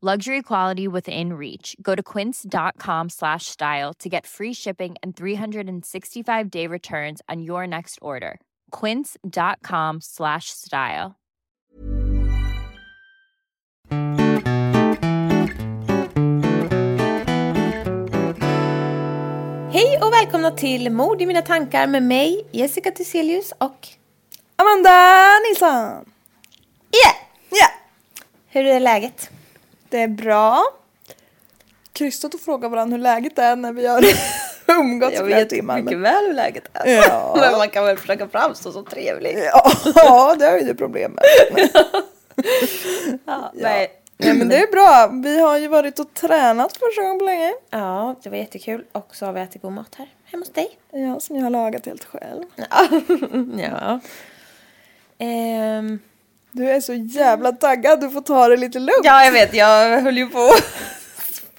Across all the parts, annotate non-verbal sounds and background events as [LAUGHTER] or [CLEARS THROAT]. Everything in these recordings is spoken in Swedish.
Luxury quality within reach. Go to quince.com slash style to get free shipping and 365-day returns on your next order. quince.com slash style. Hej och välkomna till Mord i mina tankar med mig, Jessica Thyselius och Amanda Nilsson! Yeah! Ja, Hur är läget? Det är bra. Krystat att fråga varandra hur läget är när vi har [LAUGHS] umgåtts flera timmar. men- väl hur läget är. Ja. [LAUGHS] Men man kan väl försöka framstå som trevlig. Ja, [LAUGHS] ja, det har ju du problem med. Ja, nej. Ja, men det är bra. Vi har ju varit och tränat första gången på länge. ja, det var jättekul. Och så har vi ätit god mat här hemma hos dig. Ja, som jag har lagat helt själv. Ja. Ehm, Du är så jävla taggad, du får ta det lite lugnt. ja, jag vet. Jag höll ju på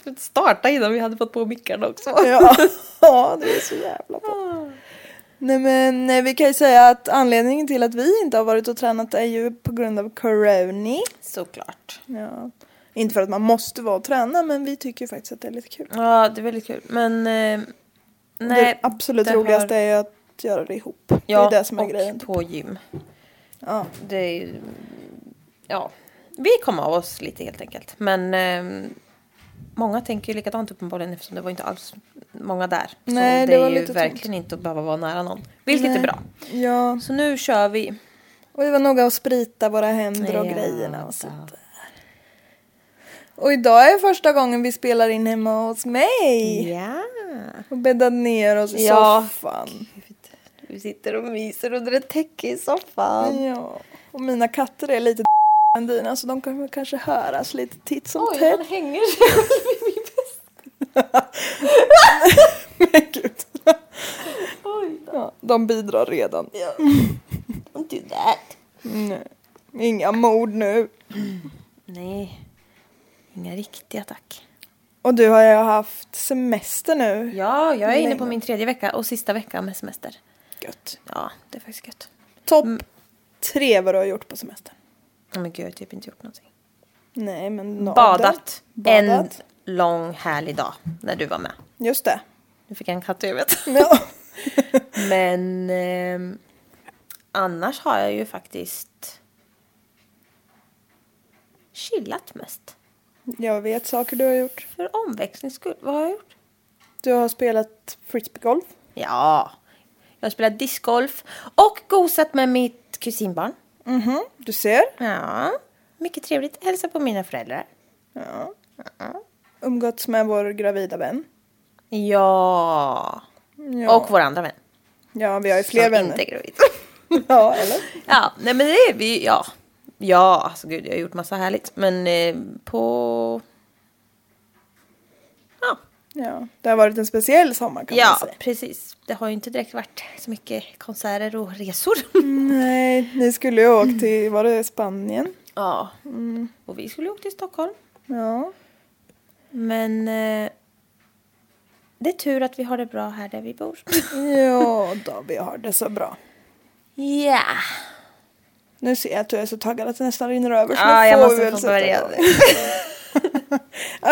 att starta innan vi hade fått på mickarna också. Ja, [LAUGHS] ja du är så jävla bra. Nej men nej, vi kan ju säga att anledningen till att vi inte har varit och tränat är ju på grund av corona. Såklart. Ja. Inte för att man måste vara och träna men vi tycker faktiskt att det är lite kul. Ja, det är väldigt kul. Men eh, nej. det absolut det roligaste har- är ju att göra det ihop. Ja, det är det som är och grejen. på gym. Ja. Det är ju... Ja, vi kom av oss lite helt enkelt. Men eh, många tänker ju likadant uppenbarligen eftersom det var inte alls många där. Nej, så det det, är ju verkligen inte att behöva vara nära någon. Vilket är bra. ja, Så nu kör vi. och vi var noga att sprita våra händer och Ja, grejerna och så. sånt där. Och idag är första gången vi spelar in hemma hos mig. Ja. Och bäddar ner oss i Ja. soffan. Vi sitter och myser under ett täcke i soffan. Ja. Och mina katter är lite [LAUGHS] än dina så de kommer kanske höras lite titt som Oj, tätt. han hänger sig [LAUGHS] vid min väst. [LAUGHS] Men gud. Oj då. Ja, de bidrar redan. Ja. Don't do that. Nej. Inga mord nu. Nej, inga riktiga tack. Och du har ju haft semester nu. Ja, jag är inne på min tredje vecka och sista vecka med semester. Gött. Ja, det är faktiskt gött. Topp tre vad du har gjort på semestern. Oh, men gud, jag har typ inte gjort någonting. Nej men no- Badat. En Badat. lång härlig dag när du var med. Just det. Nu fick jag en katt i huvudet. [LAUGHS] Ja. [LAUGHS] Men ehm, annars har jag ju faktiskt chillat mest. Jag vet saker du har gjort. För omväxlings skull. Vad har jag gjort? Du har spelat frisbeegolf. Ja, jag har spelat discgolf och gosat med mitt kusinbarn. Mhm, du ser. Ja, mycket trevligt. Hälsa på mina föräldrar. Ja. Umgåtts med vår gravida vän. Ja. Ja. Och vår andra vän. Ja, vi har ju fler som vänner. inte är gravid. [LAUGHS] Ja, eller? ja, nej men det är vi, ja. Ja, alltså gud, jag har gjort massa härligt. Men eh, på... Ja, Ja, det har varit en speciell sommar kan man ja säga. precis. Det har ju inte direkt varit så mycket konserter och resor. Nej, ni skulle ju åkt till, var det Spanien? ja. Och vi skulle åka till Stockholm. Ja. Men... Eh, Det är tur att vi har det bra här där vi bor. Ja, då vi har det så bra. Ja. Nu ser jag att du är så taggad att det nästan rinner över. så Ja, nu jag måste vi väl få sätta börja. [LAUGHS]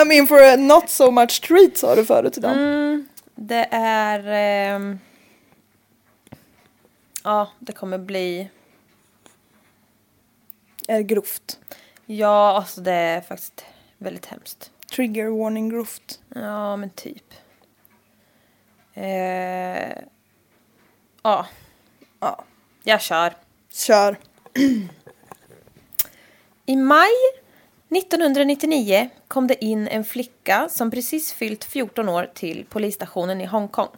I mean for a not so much treat sa du förut idag. Mm, det är... ehm, ja, det kommer bli... Är grovt. Ja, alltså det är faktiskt väldigt hemskt. Trigger warning grovt. Ja, men typ. Eh, ja, Ja, jag kör. kör. I maj 1999 kom det in en flicka som precis fyllt 14 år till polisstationen i Hongkong.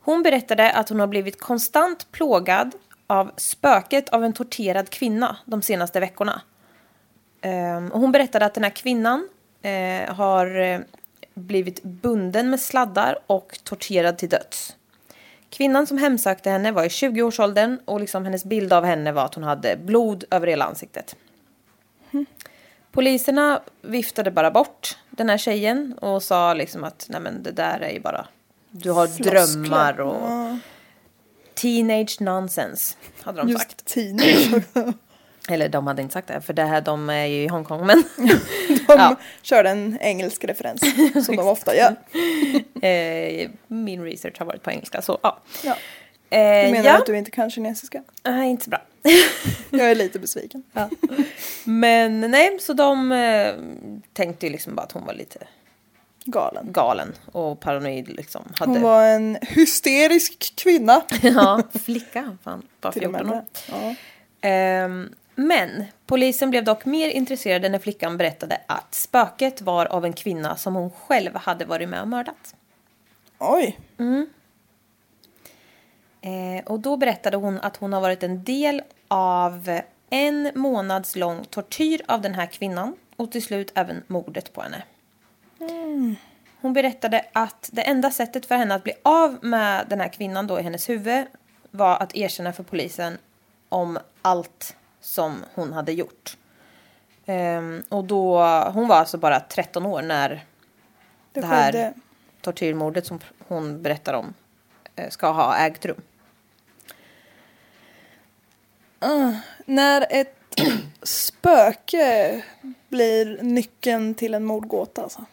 Hon berättade att hon har blivit konstant plågad av spöket av en torterad kvinna de senaste veckorna. Ehm, och hon berättade att den här kvinnan eh, har eh, blivit bunden med sladdar och torterad till döds. Kvinnan som hemsökte henne var i 20-årsåldern och liksom hennes bild av henne var att hon hade blod över hela ansiktet. Mm. Poliserna viftade bara bort den här tjejen och sa liksom att nej men det där är ju bara du har Floskler. drömmar och Ja, teenage nonsense hade de sagt. just teenage. [CLEARS THROAT] Eller de hade inte sagt det för det här de är ju i Hongkong men [LAUGHS] De Ja. körde en engelsk referens som de ofta gör. [LAUGHS] eh, min research har varit på engelska så ja. Ja. Eh, Du menar ja. att du inte kan kinesiska? Nej, inte så bra. [LAUGHS] Jag är lite besviken. Men nej, så de eh, tänkte ju liksom bara att hon var lite Galen. galen och paranoid liksom. Hade... Hon var en hysterisk kvinna. [LAUGHS] ja, flicka. Fan, bara Till och 14 år. Ja. Ehm, men polisen blev dock mer intresserade när flickan berättade att spöket var av en kvinna som hon själv hade varit med och mördat. Oj. Eh, och då berättade hon att hon har varit en del av en månads lång tortyr av den här kvinnan och till slut även mordet på henne. Hon berättade att det enda sättet för henne att bli av med den här kvinnan då i hennes huvud var att erkänna för polisen om allt som hon hade gjort. Ehm, och då, hon var alltså bara 13 år när Det det här tortyrmordet som hon berättar om eh, ska ha ägt rum. När ett spöke blir nyckeln till en mordgåta alltså.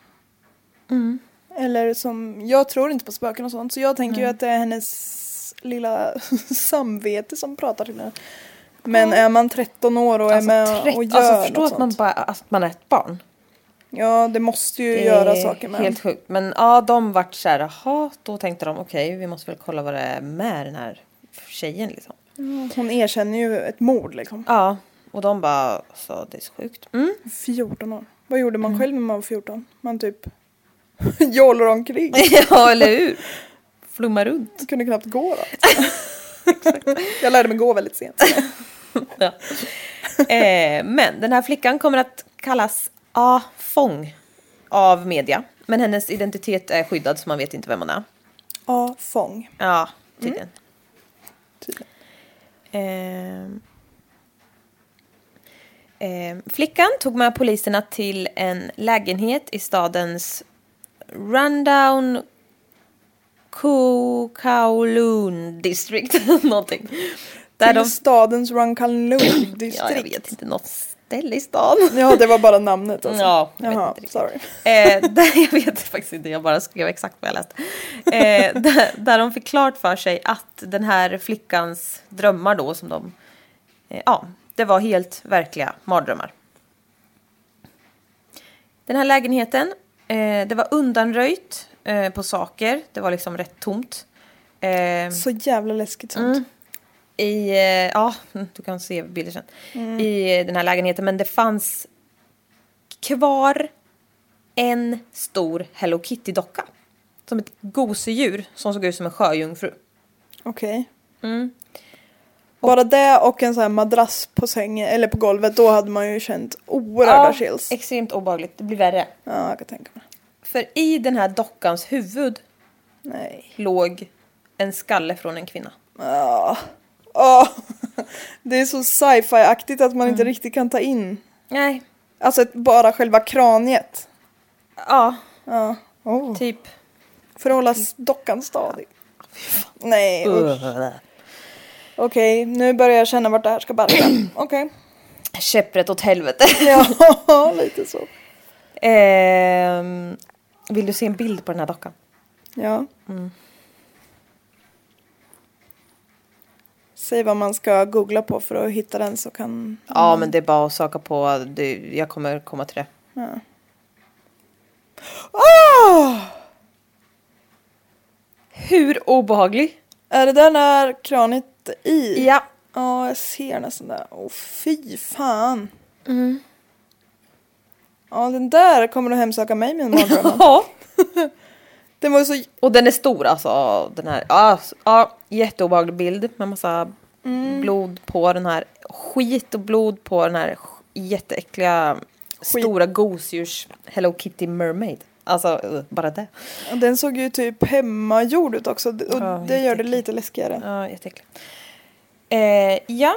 Mm. Eller som, jag tror inte på spöken och sånt så jag tänker ju att det är hennes lilla [LAUGHS] samvete som pratar till henne. Men är man 13 år och är med och gör alltså förstå något att man, bara, att man är ett barn. Ja det måste ju Det göra saker med Helt sjukt. Men ja, de vart så här, jaha, då tänkte de okej, vi måste väl kolla vad det är med den här tjejen liksom. Hon erkänner ju ett mord liksom. Ja, och de bara, så det är så sjukt. Mm. 14 år. Vad gjorde man själv när man var 14? Man typ [LAUGHS] jollar omkring. [LAUGHS] ja, eller hur? Flumma runt. kunde knappt gå då. [LAUGHS] jag lärde mig gå väldigt sent. Ja. Eh, men den här flickan kommer att kallas A. Fong av media. Men hennes identitet är skyddad så man vet inte vem hon är. Ja, fång. Ja, tydligen. Tydligen. Ehm. Ehm, flickan tog med poliserna till en lägenhet i stadens Rundown Kowloon district. [LAUGHS] Någonting. Där Till de... stadens Runkaloo [CLEARS THROAT] Ja, jag vet inte, något ställe i stan. Ja, det var bara namnet alltså. Ja, jag Jaha, sorry. Eh, [LAUGHS] där, jag vet faktiskt inte, jag bara skrev exakt vad jag läste. Eh, där, där de fick klart för sig att den här flickans drömmar då som de... Eh, ja, det var helt verkliga mardrömmar. Den här lägenheten, eh, det var undanröjt eh, på saker. Det var liksom rätt tomt. Eh, Så jävla läskigt sånt. Mm. I, eh, ja, [LAUGHS] du kan se bilder sen. Mm. I den här lägenheten. Men det fanns kvar en stor Hello Kitty-docka. Som ett gosedjur som såg ut som en sjöjungfru. Okej. Mm. Bara det och en sån här madrass på sängen eller på golvet då hade man ju känt oerhörda chills. extremt obehagligt. Det blir värre. Ja, jag kan tänka mig. För i den här dockans huvud Nej. låg en skalle från en kvinna. Ja. Åh. Det är så sci-fi-aktigt att man inte Mm. riktigt kan ta in. Nej, Alltså bara själva kraniet. ja, Ja. Oh. typ. För att hålla s- dockan stadig. Nej, usch. Okej, nu börjar jag känna vart det här ska barka. [CLEARS THROAT] Okej. Käpprätt åt helvete. [LAUGHS] Ja, [LAUGHS] lite så. Ehm, vill du se en bild på den här dockan? Ja. Säg vad man ska googla på för att hitta den så kan... Ja, men det är bara att söka på. Det, jag kommer komma till det. Ah! Hur obehaglig? Är det där när kraniet är i? Ja. Ja, jag ser nästan där. Åh, fy fan. Mm. Ja, den där kommer att hemsöka mig med mardrömmar. [LAUGHS] Ja. Den var så... Och den är stor alltså. Den här. Ja, s- ja jätteobehaglig bild med massa blod på den här. Skit och blod på den här jätteäckliga stora gosedjurs Hello Kitty Mermaid. Alltså uh, bara det. Den såg ju typ hemmagjord ut också. Och Ja, det gör det lite läskigare. Ja, jätteäcklig. Eh, ja,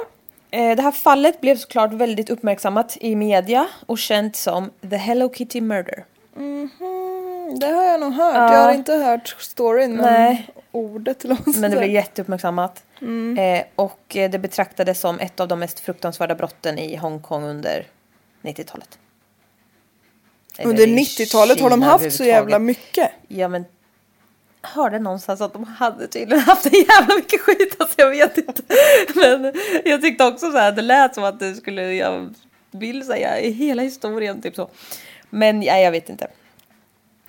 eh, det här fallet blev såklart väldigt uppmärksammat i media och känt som The Hello Kitty Murder. Mm, det har jag nog hört. Ja. Jag har inte hört storyn men Nej. ordet eller Men det blev jätteuppmärksammat. Eh, och eh, det betraktades som ett av de mest fruktansvärda brotten i Hongkong under 90-talet. Eller Under i 90-talet har de haft så jävla mycket. Ja men hörde någonstans att de hade tydligen haft en jävla mycket skit, alltså jag vet inte. [LAUGHS] Men jag tyckte också så här, det lät som att det skulle, jag vill säga i hela historien typ så. Men ja, jag vet inte.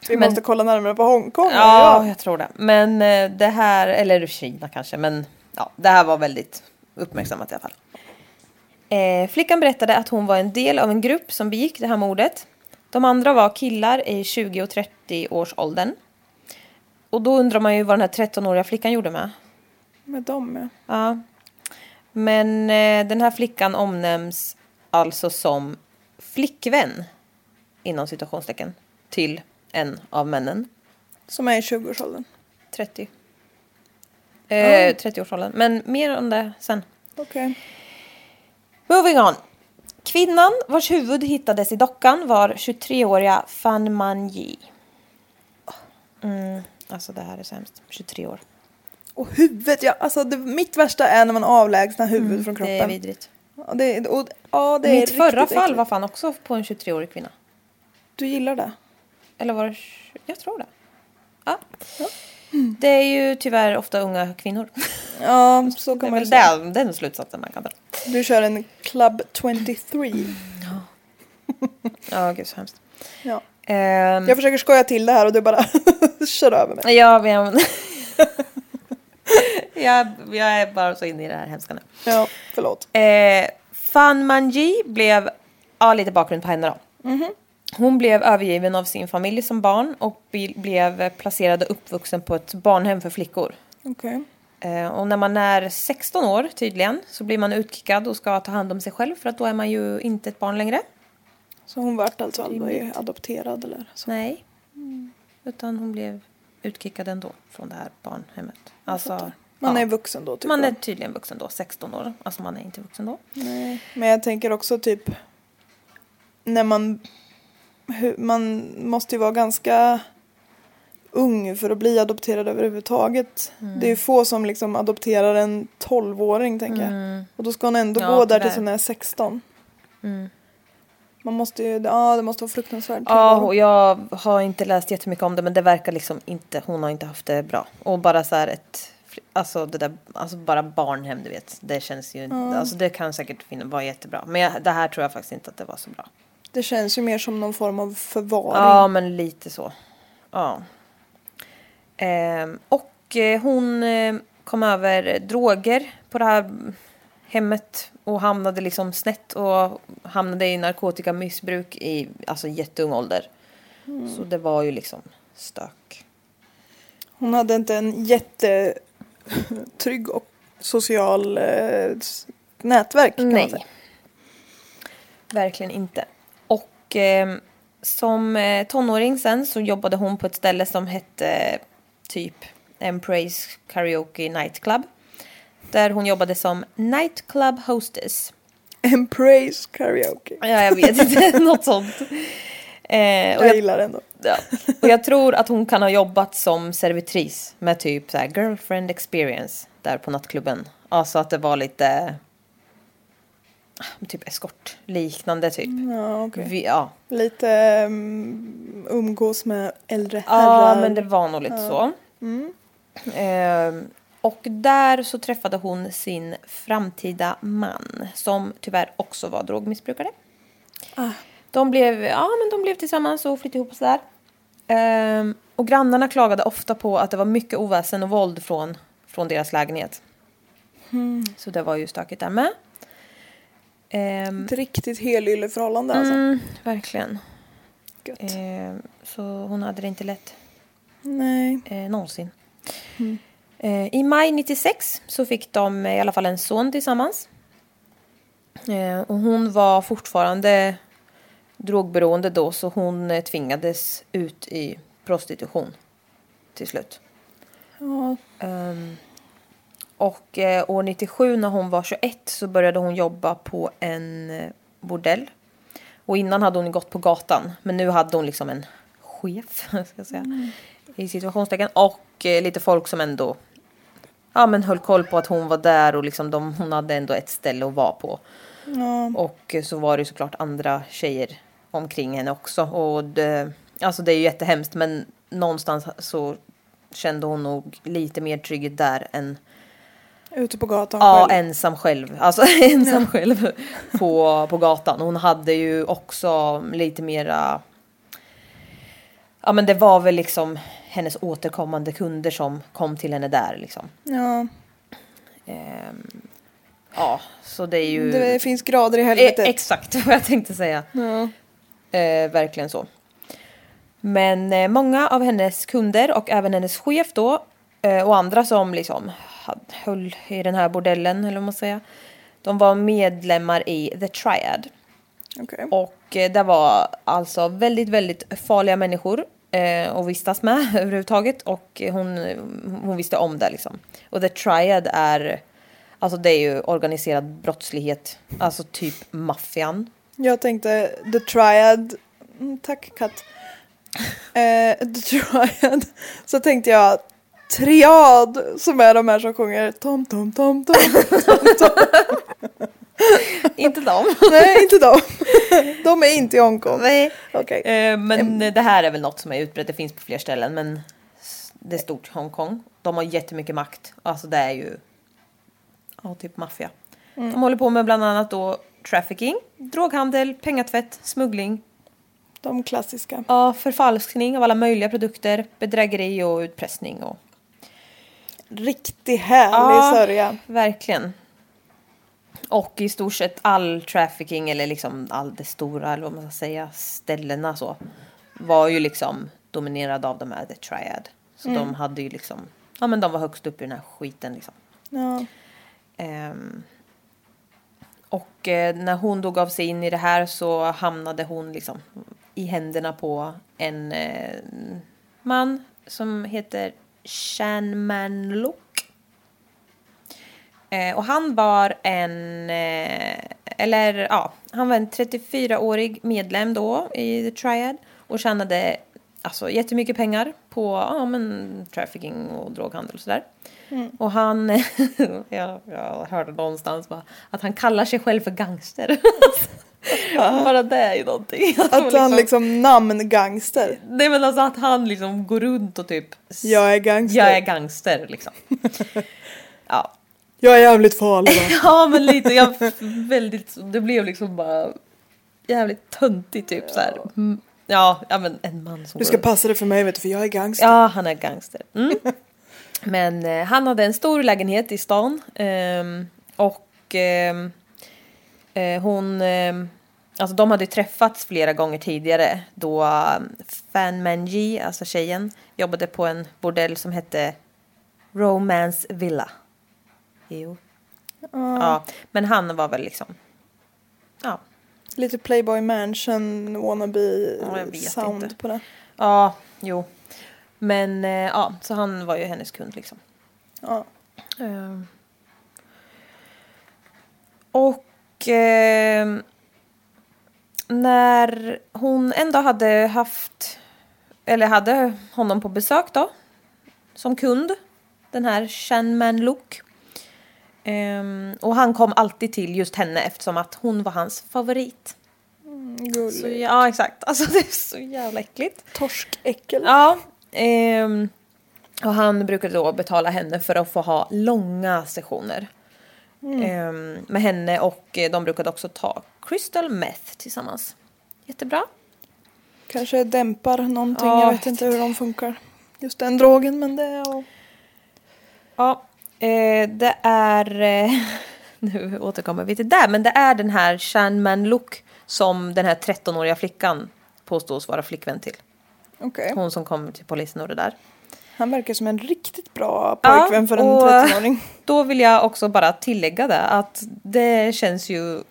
Vi Men- måste kolla närmare på Hongkong. Ja, jag tror det. Men eh, det här, eller Kina kanske, men ja, det här var väldigt uppmärksammat i alla fall. Eh, flickan berättade att hon var en del av en grupp som begick det här mordet. De andra var killar i 20 och 30 års åldern. Och då undrar man ju vad den här 13-åriga flickan gjorde med. Med dem ja. Ja. Men eh, den här flickan omnämns alltså som flickvän inom citationstecken till en av männen. Som är i 20-årsåldern. 30. Eh, 30-årsåldern. Men mer om det sen. Okej. Moving on. Kvinnan vars huvud hittades i dockan var 23-åriga Fan Manji. Mm, alltså det här är så hemskt. 23 år. Och huvudet, ja. Alltså det, mitt värsta är när man avlägsnar huvudet från Mm, Det är kroppen. vidrigt. Ja, det, är- och, ja, det är Mitt förra riktigt fall äckligt. var fan också på en 23-årig kvinna. Du gillar det? Eller var det... Jag tror det. Ja. Det är ju tyvärr ofta unga kvinnor. [LAUGHS] Ja, så Det kan är man väl ju säga. den, den slutsatsen man kan dra. Du kör en Club 23. Ja, gud så hemskt. Ja. Ehm, Jag försöker skoja till det här och du bara [LAUGHS] kör över mig. Ja, men... [LAUGHS] jag, jag är bara så inne i det här hemska nu. Ja, förlåt. Eh, Fan Manji blev, ja lite bakgrund på henne då. Hon blev övergiven av sin familj som barn och blev placerad och uppvuxen på ett barnhem för flickor. Okej. Eh, och när man är 16 år tydligen så blir man utkickad och ska ta hand om sig själv för att då är man ju inte ett barn längre. Så hon vart alltså aldrig adopterad eller så? Nej. Utan hon blev utkickad ändå från det här barnhemmet. Alltså, Man ja. är vuxen då typ? Man va? är tydligen vuxen då, 16 år. Alltså man är inte vuxen då. Nej. Men jag tänker också typ när man man måste ju vara ganska ung för att bli adopterad överhuvudtaget. Mm. Det är ju få som liksom adopterar en 12-åring tänker jag. Och då ska hon ändå Mm. Ja, gå där tills hon är 16. Man måste ju, ja det måste vara fruktansvärt. Ja, och jag har inte läst jättemycket om det men det verkar liksom inte, hon har inte haft det bra. Och bara så här ett, alltså det där, alltså bara barnhem du vet. Det känns ju, alltså det kan säkert finna, vara jättebra. Men jag, det här tror jag faktiskt inte att det var så bra. Det känns ju mer som någon form av förvaring. Ja, men lite så. Ja. Ehm, och eh, hon eh, kom över droger på det här hemmet och hamnade liksom snett och hamnade i narkotikamissbruk i alltså jätteung ålder. Så det var ju liksom stök. Hon hade inte en jättetrygg och social eh, nätverk. Nej. Verkligen inte. Och eh, som eh, tonåring sen så jobbade hon på ett ställe som hette eh, typ Embrace Karaoke Nightclub. Där hon jobbade som nightclub hostess. Embrace karaoke. Ja, jag vet inte, [LAUGHS] [LAUGHS] något sånt. Eh, och Jag jag, gillar det ändå. Ja. Och jag tror att hon kan ha jobbat som servitris med typ så girlfriend experience där på nattklubben. Alltså att det var lite typ eskortliknande typ. Ja, okej. Vi, ja. Lite um, umgås med äldre ja, herrar. men det var nog lite så. Ehm, och där så träffade hon sin framtida man som tyvärr också var drogmissbrukare. De blev, ja, men de blev tillsammans och flyttade ihop och sådär. Ehm, och grannarna klagade ofta på att det var mycket oväsen och våld från, från deras lägenhet. Så det var ju stökigt där med. Ehm, Ett riktigt helylleförhållande alltså. mm, verkligen. Gött. Ehm, så hon hade det inte lätt. Nej. eh, någonsin. Eh, I maj 96 så fick de i alla fall en son tillsammans. Eh, och hon var fortfarande drogberoende då så hon eh, tvingades ut i prostitution till slut. Ja, Ehm, och eh, år 97 när hon var 21 så började hon jobba på en eh, bordell. Och innan hade hon gått på gatan men nu hade hon liksom en chef, [LAUGHS] ska jag säga, i situationstecken. Och eh, lite folk som ändå ja, men höll koll på att hon var där och liksom de, hon hade ändå ett ställe att vara på. Och eh, så var det såklart andra tjejer omkring henne också. Och det, alltså det är ju jättehemskt men någonstans så kände hon nog lite mer trygghet där än ute på gatan ja, själv. ensam själv. Alltså [LAUGHS] ensam själv på, på gatan. Hon hade ju också lite mera... Ja men det var väl liksom hennes återkommande kunder som kom till henne där liksom. Ja, Ehm, ja, så det är ju... det finns grader i helvetet. exakt [LAUGHS] vad jag tänkte säga. ja. Eh, verkligen så. Men eh, många av hennes kunder och även hennes chef då eh, och andra som liksom höll i den här bordellen eller vad man säger. De var medlemmar i The Triad. Okej. Och eh, det var alltså väldigt, väldigt farliga människor eh, att vistas med [LAUGHS] överhuvudtaget. Och hon, hon visste om det liksom. Och The Triad är, alltså det är ju organiserad brottslighet. Alltså typ maffian. Jag tänkte The Triad. Mm, tack katt. [LAUGHS] Eh, the Triad. Så tänkte jag Triad som är de här som sjunger tom tom tom tom. [LAUGHS] Inte dem. Nej inte de. De är inte i Hongkong. Nej. Okej. Eh, men det här är väl något som är utbrett. Det finns på fler ställen. Men det är stort Hongkong. De har jättemycket makt. Alltså det är ju ja, typ maffia. De håller på med bland annat då trafficking, droghandel, pengatvätt, smuggling, De klassiska. ja, förfalskning av alla möjliga produkter, bedrägeri och utpressning. Och, Riktigt härlig Ja. sörja. verkligen. Och i stort sett all trafficking eller liksom all det stora eller vad man ska säga ställena så var ju liksom dominerad av de här The Triad. Så de hade ju liksom, ja men de var högst upp i den här skiten liksom. Ja. Ehm, och eh, när hon då gav sig in i det här så hamnade hon liksom i händerna på en eh, man som heter Shan Manluk. Eh, och han var en, eh, eller ja, han var en 34-årig medlem då i The Triad och tjänade alltså jättemycket pengar på ja, men, trafficking och droghandel och sådär. Och han, [LAUGHS] jag, jag hörde någonstans bara, att han kallar sig själv för gangster. [LAUGHS] [LAUGHS] Bara det är ju någonting. Att han liksom namngangster. Nej men alltså att han liksom går runt och typ Jag är gangster. Jag är gangster liksom. [LAUGHS] ja. Jag är jävligt farlig [LAUGHS] ja men lite, jag väldigt, det blev liksom bara jävligt töntigt typ så här. Mm, Ja, ja men en man som Du går ska runt. passa dig för mig vet du för jag är gangster. Ja, han är gangster. Mm. Men eh, han hade en stor lägenhet i stan. ehm, och eh, hon... ehm, alltså de hade ju träffats flera gånger tidigare. Då um, Fan Manji, alltså tjejen, jobbade på en bordell som hette Romance Villa. Jo. Ja, men han var väl liksom... Ja, Lite Playboy Mansion wannabe Ja, sound inte. på det. ja jo. Men eh, ja, så han var ju hennes kund liksom. Ja. Ehm. Och ehm, när hon ändå hade haft eller hade honom på besök då. Som kund. Den här Shanman Look. Ehm, och han kom alltid till just henne eftersom att hon var hans favorit. Gulligt. Så, ja exakt, [LAUGHS] alltså det är så jävla äckligt. Torskäckel. Ja. ehm, och han brukade då betala henne för att få ha långa sessioner. Ehm, med henne och eh, de brukade också ta crystal meth tillsammans. Jättebra. Kanske dämpar någonting. Ja, jag vet inte hur de funkar. Just den drogen men det är... och- Ja, eh, det är... Eh, [LAUGHS] nu återkommer vi till det, men det är den här Shanman Look som den här 13-åriga flickan påstås vara flickvän till. Okej. Hon som kom till polisen och det där. Han verkar som en riktigt bra Ja, pojkvän för en och- 13-åring. Då vill jag också bara tillägga det att det känns ju...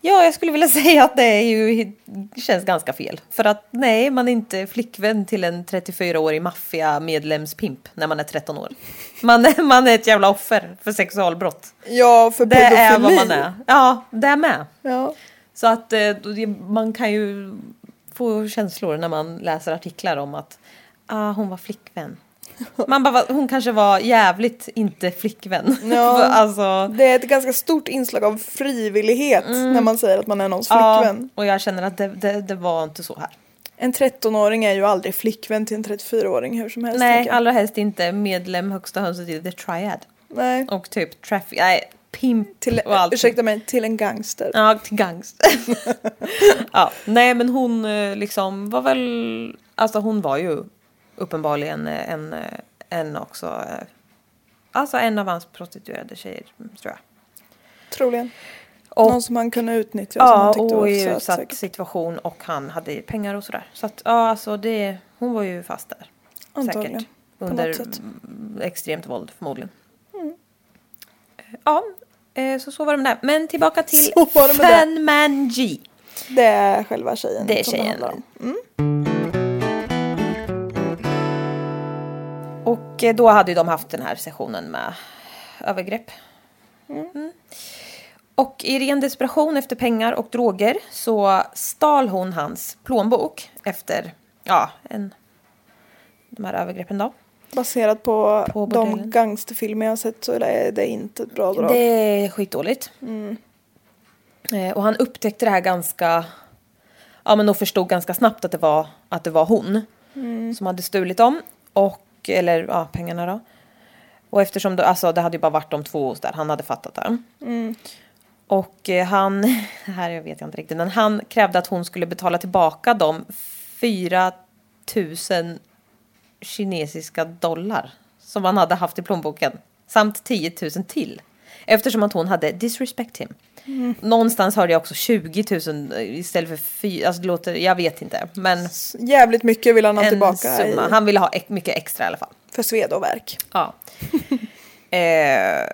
Ja, jag skulle vilja [LAUGHS] säga att det är ju, känns ganska fel. För att nej, man är inte flickvän till en 34-årig maffiamedlemspimp när man är 13 år. Man är, man är ett jävla offer för sexualbrott. Ja, för Det pedofili. är vad man är. Ja, det är med. Ja. Så att eh, det- man kan ju få känslor när man läser artiklar om att ah, hon var flickvän. Man bara, hon kanske var jävligt inte flickvän. Ja. [LAUGHS] alltså, Det är ett ganska stort inslag av frivillighet när man säger att man är någons Mm. ja, flickvän. och jag känner att det, det, det var inte så här. En 13-åring är ju aldrig flickvän till en 34-åring hur som helst. Nej, allra helst inte medlem högsta hönset i The Triad. Nej. Och typ traffic, nej, pimp Till, och allt. ursäkta mig, till en gangster. Ja, till gangster. [LAUGHS] ja, nej men hon eh, liksom var väl, alltså hon var ju uppenbarligen eh, en, eh, en också, eh, alltså en av hans prostituerade tjejer tror jag. Troligen. Och, Någon som han kunde utnyttja som ja, han tyckte och var i utsatt situation och han hade pengar och sådär. Så att ja, alltså det, hon var ju fast där. Antagligen. Säkert. Under mm, extremt våld förmodligen. Ja, eh, så så var det med det. Men tillbaka till Så var det med det. Fan Man G. Det är själva tjejen Det är som tjejen. handlar om. Mm. Och eh, då hade ju de haft den här sessionen med övergrepp. Mm. Och i ren desperation efter pengar och droger så stal hon hans plånbok efter ja, en, de här övergreppen då. Baserat på, På de gangsterfilmer jag har sett så är det inte ett bra drag. Det är skitdåligt. Eh, och han upptäckte det här ganska... Ja, men och förstod ganska snabbt att det var, att det var hon som hade stulit dem. Och, eller ja, pengarna då. Och eftersom det, alltså, det hade ju bara varit de två hos där, han hade fattat det. Och eh, han, [LAUGHS] här vet jag inte riktigt, men han krävde att hon skulle betala tillbaka de 4 000 kinesiska dollar som han hade haft i plånboken. Samt 10 000 till. Eftersom att hon hade disrespect him. Någonstans hörde jag också 20 000 istället för 4, alltså det låter, jag vet inte. Men Jävligt mycket vill han ha tillbaka summa. i, Han ville ha mycket extra i alla fall. för sved och verk. Ja. [LAUGHS] eh,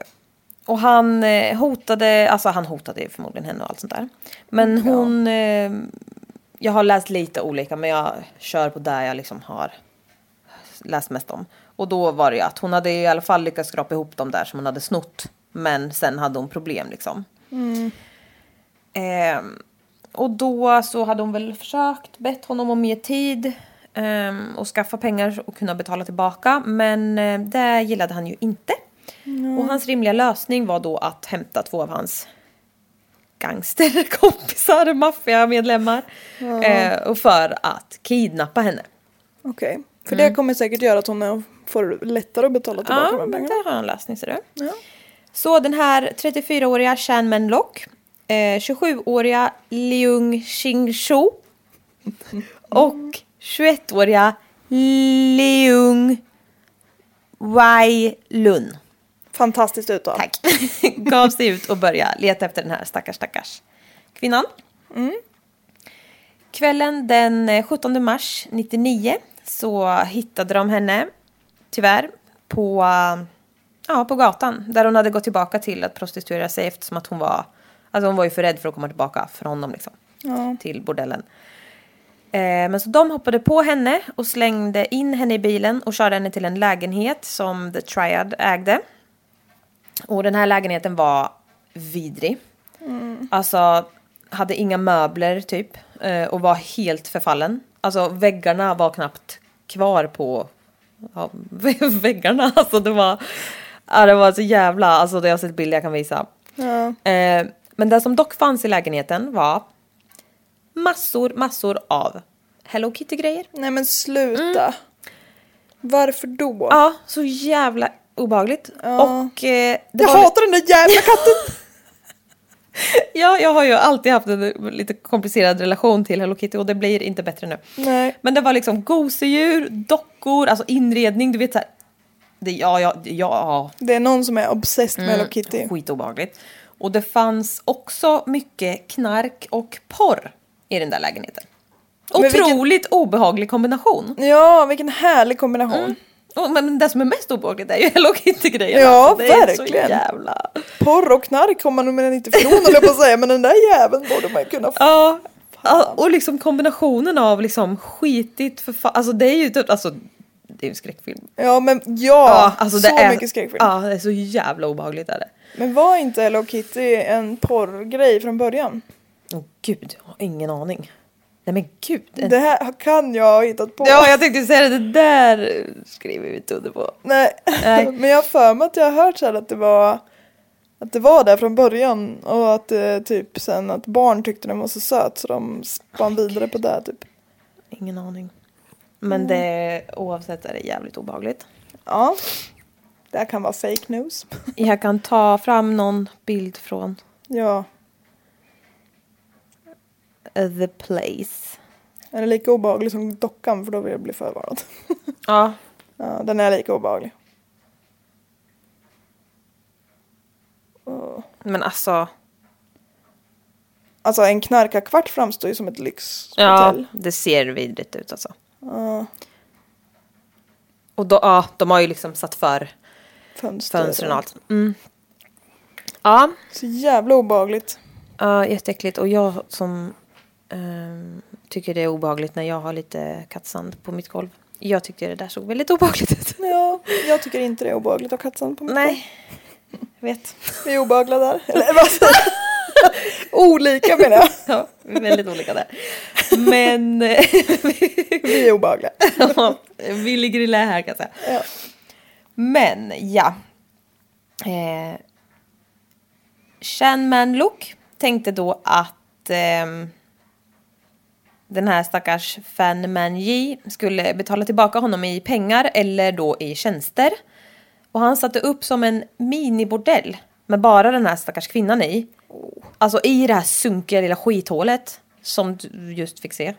och han eh, hotade, alltså han hotade förmodligen henne och allt sånt där. Men hon, eh, jag har läst lite olika men jag kör på där jag liksom har läst mest om. Och då var det ju att hon hade i alla fall lyckats skrapa ihop dem där som hon hade snott. Men sen hade hon problem liksom. Ehm, och då så hade hon väl försökt bett honom om mer tid ehm, och skaffa pengar och kunna betala tillbaka. Men eh, det gillade han ju inte. Och hans rimliga lösning var då att hämta två av hans gangsterkompisar, [LAUGHS] maffiamedlemmar. Eh, och för att kidnappa henne. Okej. För det kommer säkert göra att hon får lättare att betala tillbaka Ja, de här pengarna. där har han lösning ser du. Ja. Så den här 34-åriga Chan Men Lock, eh, 27-åriga Leung Xingzhou och 21-åriga Leung Wai Lun. Fantastiskt uttal. Tack. [LAUGHS] Gav sig ut och började leta efter den här stackars stackars kvinnan. Kvällen den eh, 17 mars 99 så hittade de henne tyvärr på, eh, ja, på gatan där hon hade gått tillbaka till att prostituera sig eftersom att hon var alltså hon var ju för rädd för att komma tillbaka för honom liksom, Ja. till bordellen. Eh, men så de hoppade på henne och slängde in henne i bilen och körde henne till en lägenhet som The Triad ägde. Och den här lägenheten var vidrig. Alltså hade inga möbler typ eh, och var helt förfallen. Alltså väggarna var knappt kvar på ja, [LAUGHS] väggarna. Alltså det var, ja, det var så jävla, alltså det har sett bilder jag kan visa. Ja. Eh, men det som dock fanns i lägenheten var massor, massor av Hello Kitty-grejer. Nej men sluta. Varför då? Mm. Ja, så jävla obehagligt. Ja. Och eh, jag var- hatar den där jävla katten! [LAUGHS] Ja, jag har ju alltid haft en lite komplicerad relation till Hello Kitty och det blir inte bättre nu. Nej. Men det var liksom gosedjur, dockor, alltså inredning, du vet såhär. Det, ja, ja, ja, Det är någon som är obsessed med Hello Kitty. Mm. skitobehagligt. Och det fanns också mycket knark och porr i den där lägenheten. Men Otroligt obehaglig kombination. Ja, vilken härlig kombination. Och, men det som är mest obehagligt är ju Hello Kitty-grejen. Ja, alltså. det är verkligen. så jävla... Porr och knark kommer man nog inte ifrån höll jag på att säga, men den där jäveln borde man ju kunna få. Ja, och liksom kombinationen av liksom skitigt förfa- Alltså det är ju typ, alltså det är en skräckfilm. Ja men ja, alltså så är, mycket skräckfilm. Ja, det är så jävla obehagligt är det. Men var inte Hello Kitty en porrgrej från början? Åh gud, jag har ingen aning. Nej men gud. Det här kan jag ha hittat på. Ja, jag tänkte säga det, det där skriver vi inte under på. Nej. Nej. [LAUGHS] men jag har för mig att jag har hört så här att det var att det var där från början och att det typ sen att barn tyckte den var så söt så de spann vidare på det typ. Ingen aning. Men det, oavsett är det jävligt obehagligt. Ja. Det här kan vara fake news. [LAUGHS] Jag kan ta fram någon bild från ja. the place. Den är lika obehaglig som dockan för då vill jag bli förvarad. [LAUGHS] Ja, ja, den är lika obehaglig. Men alltså. Alltså en knarkarkvart framstår ju som ett Ja, lyxhotell. det ser vidrigt ut alltså. Ja. Och då, ja, de har ju liksom satt för Fönster. fönstren och allt. Mm. Ja, Så jävla obehagligt. ja, jätteäckligt. Och jag som ehm, tycker det är obehagligt när jag har lite kattsand på mitt golv. Jag tyckte det där såg väldigt obehagligt ut. [LAUGHS] Ja, jag tycker inte det är obehagligt att ha kattsand på mitt golv. Nej, jag vet. Vi är obehagliga där. Eller vad? [LAUGHS] Olika menar jag. Ja, väldigt olika där. Men [LAUGHS] eh, Vi är obehagliga. [LAUGHS] ja, vi ligger i lä här kan jag säga. Ja. Men ja. Eh, Shan Man Look tänkte då att ehm, den här stackars Fan Man Yi skulle betala tillbaka honom i pengar eller då i tjänster. Och han satte upp som en minibordell med bara den här stackars kvinnan i. Alltså i det här sunkiga lilla skithålet som du just fick se.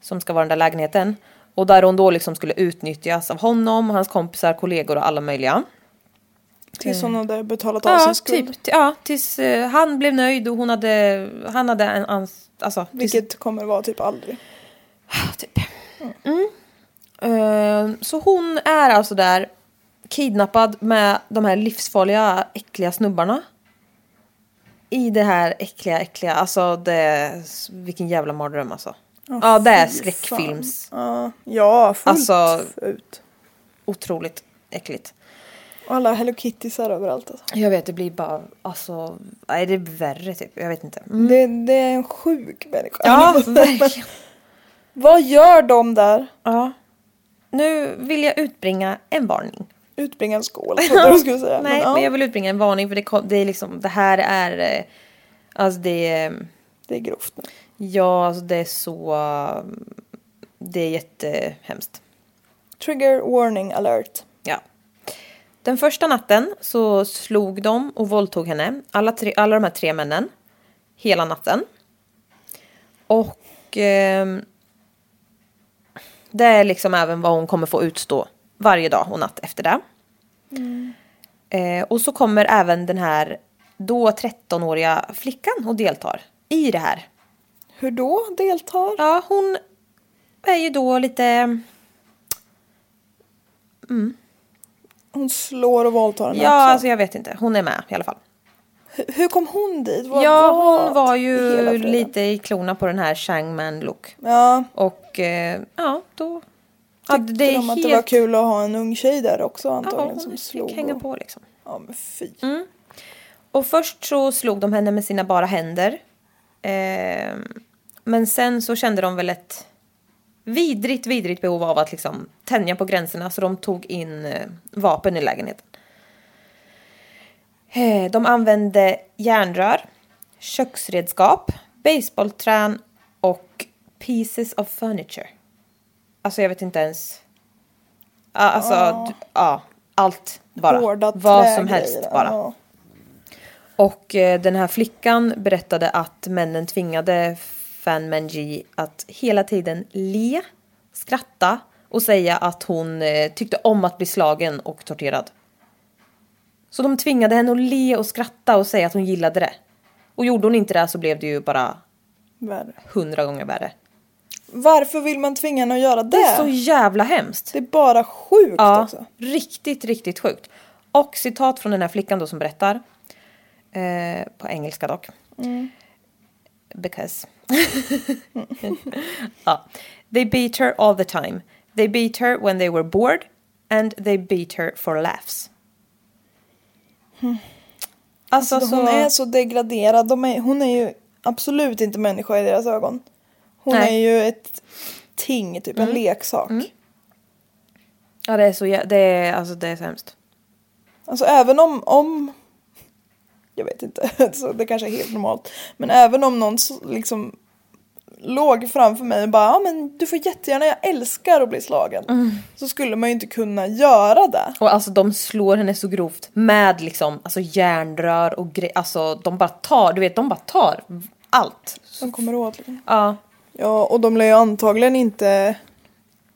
Som ska vara den där lägenheten. Och där hon då liksom skulle utnyttjas av honom, hans kompisar, kollegor och alla möjliga. Tills hon hade betalat av Ja, sin skuld. typ. Ja, tills eh, han blev nöjd och hon hade, han hade en ans... Alltså, tills- Vilket kommer vara typ aldrig. [SIGHS] Typ. Mm. Eh, så hon är alltså där kidnappad med de här livsfarliga äckliga snubbarna. I det här äckliga, äckliga, alltså det, vilken jävla mardröm alltså. ja, det är skräckfilms, Ja, ja fullt Alltså- ut. otroligt äckligt. Och alla Hello Kittisar överallt alltså. Jag vet, det blir bara, alltså, nej det är värre typ, jag vet inte. Mm. Det, det är en sjuk människa. Ja, [LAUGHS] verkligen. Vad gör de där? Ja. Nu vill jag utbringa en varning. Utbringa en skål, [LAUGHS] jag skulle säga. Nej, ja, men jag vill utbringa en varning för det, det är liksom, det här är, eh, alltså det är, Det är grovt nu. ja, alltså det är så, eh, det är jättehemskt. Trigger warning alert. Ja. Den första natten så slog de och våldtog henne, alla, tre, alla de här tre männen, hela natten. Och ehm, det är liksom även vad hon kommer få utstå varje dag och natt efter det. Eh, och så kommer även den här då 13-åriga flickan och deltar i det här. Hur då deltar? Ja, hon är ju då lite... Hon slår och våldtar henne Ja, också. alltså jag vet inte. Hon är med i alla fall. Hur, hur kom hon dit? Vad Ja, var hon var ju lite i klorna på den här Shangman look. Ja, Och eh, ja, då... Ja, tyckte det är de att helt... det var kul att ha en ung tjej där också Ja, antagligen som hon slog. fick hänga och- på liksom. Ja men fy. Och först så slog de henne med sina bara händer. Eh, men sen så kände de väl ett vidrigt, vidrigt behov av att liksom tänja på gränserna så de tog in eh, vapen i lägenheten. Eh, De använde järnrör, köksredskap, baseballträn och pieces of furniture. Alltså jag vet inte ens. Ja, Alltså, d- ja, allt bara. Hårda Vad som helst bara. ja. Och eh, den här flickan berättade att männen tvingade Fan Menji att hela tiden le, skratta och säga att hon eh, tyckte om att bli slagen och torterad. Så de tvingade henne att le och skratta och säga att hon gillade det. Och gjorde hon inte det så blev det ju bara hundra gånger värre. Varför vill man tvinga henne att göra det? Det är så jävla hemskt. Det är bara sjukt Ja, också. riktigt, riktigt sjukt. Och citat från den här flickan då som berättar. Eh, på engelska dock. Because. [LAUGHS] ja. They beat her all the time. They beat her when they were bored. And they beat her for laughs. Alltså, Alltså, så... Hon är så degraderad. De är, hon är ju absolut inte människa i deras ögon. Hon Nej. Mm. är ju ett ting, typ en leksak. Ja, det är så jä- det är, alltså, det är så hemskt. Alltså även om, om jag vet inte, [LAUGHS] så det kanske är helt normalt. Men även om någon liksom låg framför mig och bara ja men du får jättegärna, jag älskar att bli slagen. Mm. Så skulle man ju inte kunna göra det. Och alltså de slår henne så grovt med liksom alltså järnrör och grejer. Alltså de bara tar, du vet de bara tar allt. De kommer åt liksom. Ja. Ja och de lär ju antagligen inte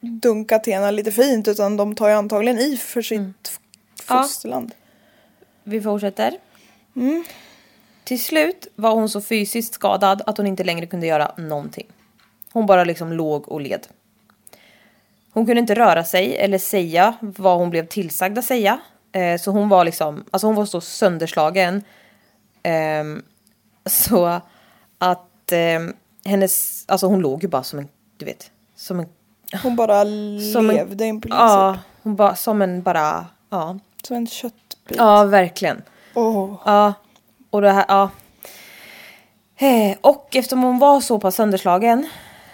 dunka henne lite fint utan de tar ju antagligen i för sitt Mm. Ja. fosterland. Vi fortsätter. Till slut var hon så fysiskt skadad att hon inte längre kunde göra någonting. Hon bara liksom låg och led. Hon kunde inte röra sig eller säga vad hon blev tillsagd att säga. Eh, så hon var liksom, alltså hon var så sönderslagen. ehm, så att ehm, hennes, alltså hon låg ju bara som en, du vet, som en, Hon bara Som en- levde in princip. ja, hon bara som en bara, ja. Som en köttbit. Ja, verkligen. Åh. Ja, och det här, ja. Eh, Och eftersom hon var så pass sönderslagen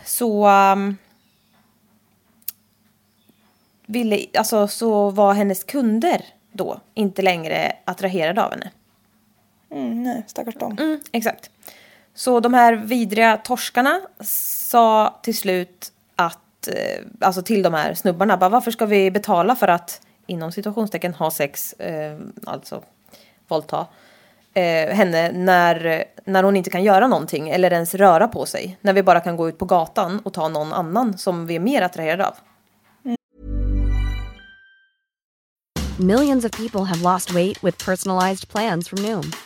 så um, ville, alltså så var hennes kunder då inte längre attraherade av henne. Mm, nej, stackars dem. Mm, exakt. Så de här vidriga torskarna sa till slut att, eh, alltså till de här snubbarna, bara, varför ska vi betala för att inom situationstecken ha sex, eh, alltså våldta eh, henne när, när hon inte kan göra någonting eller ens röra på sig. När vi bara kan gå ut på gatan och ta någon annan som vi är mer attraherade av. Millions of people have lost weight with personalized plans from Noom,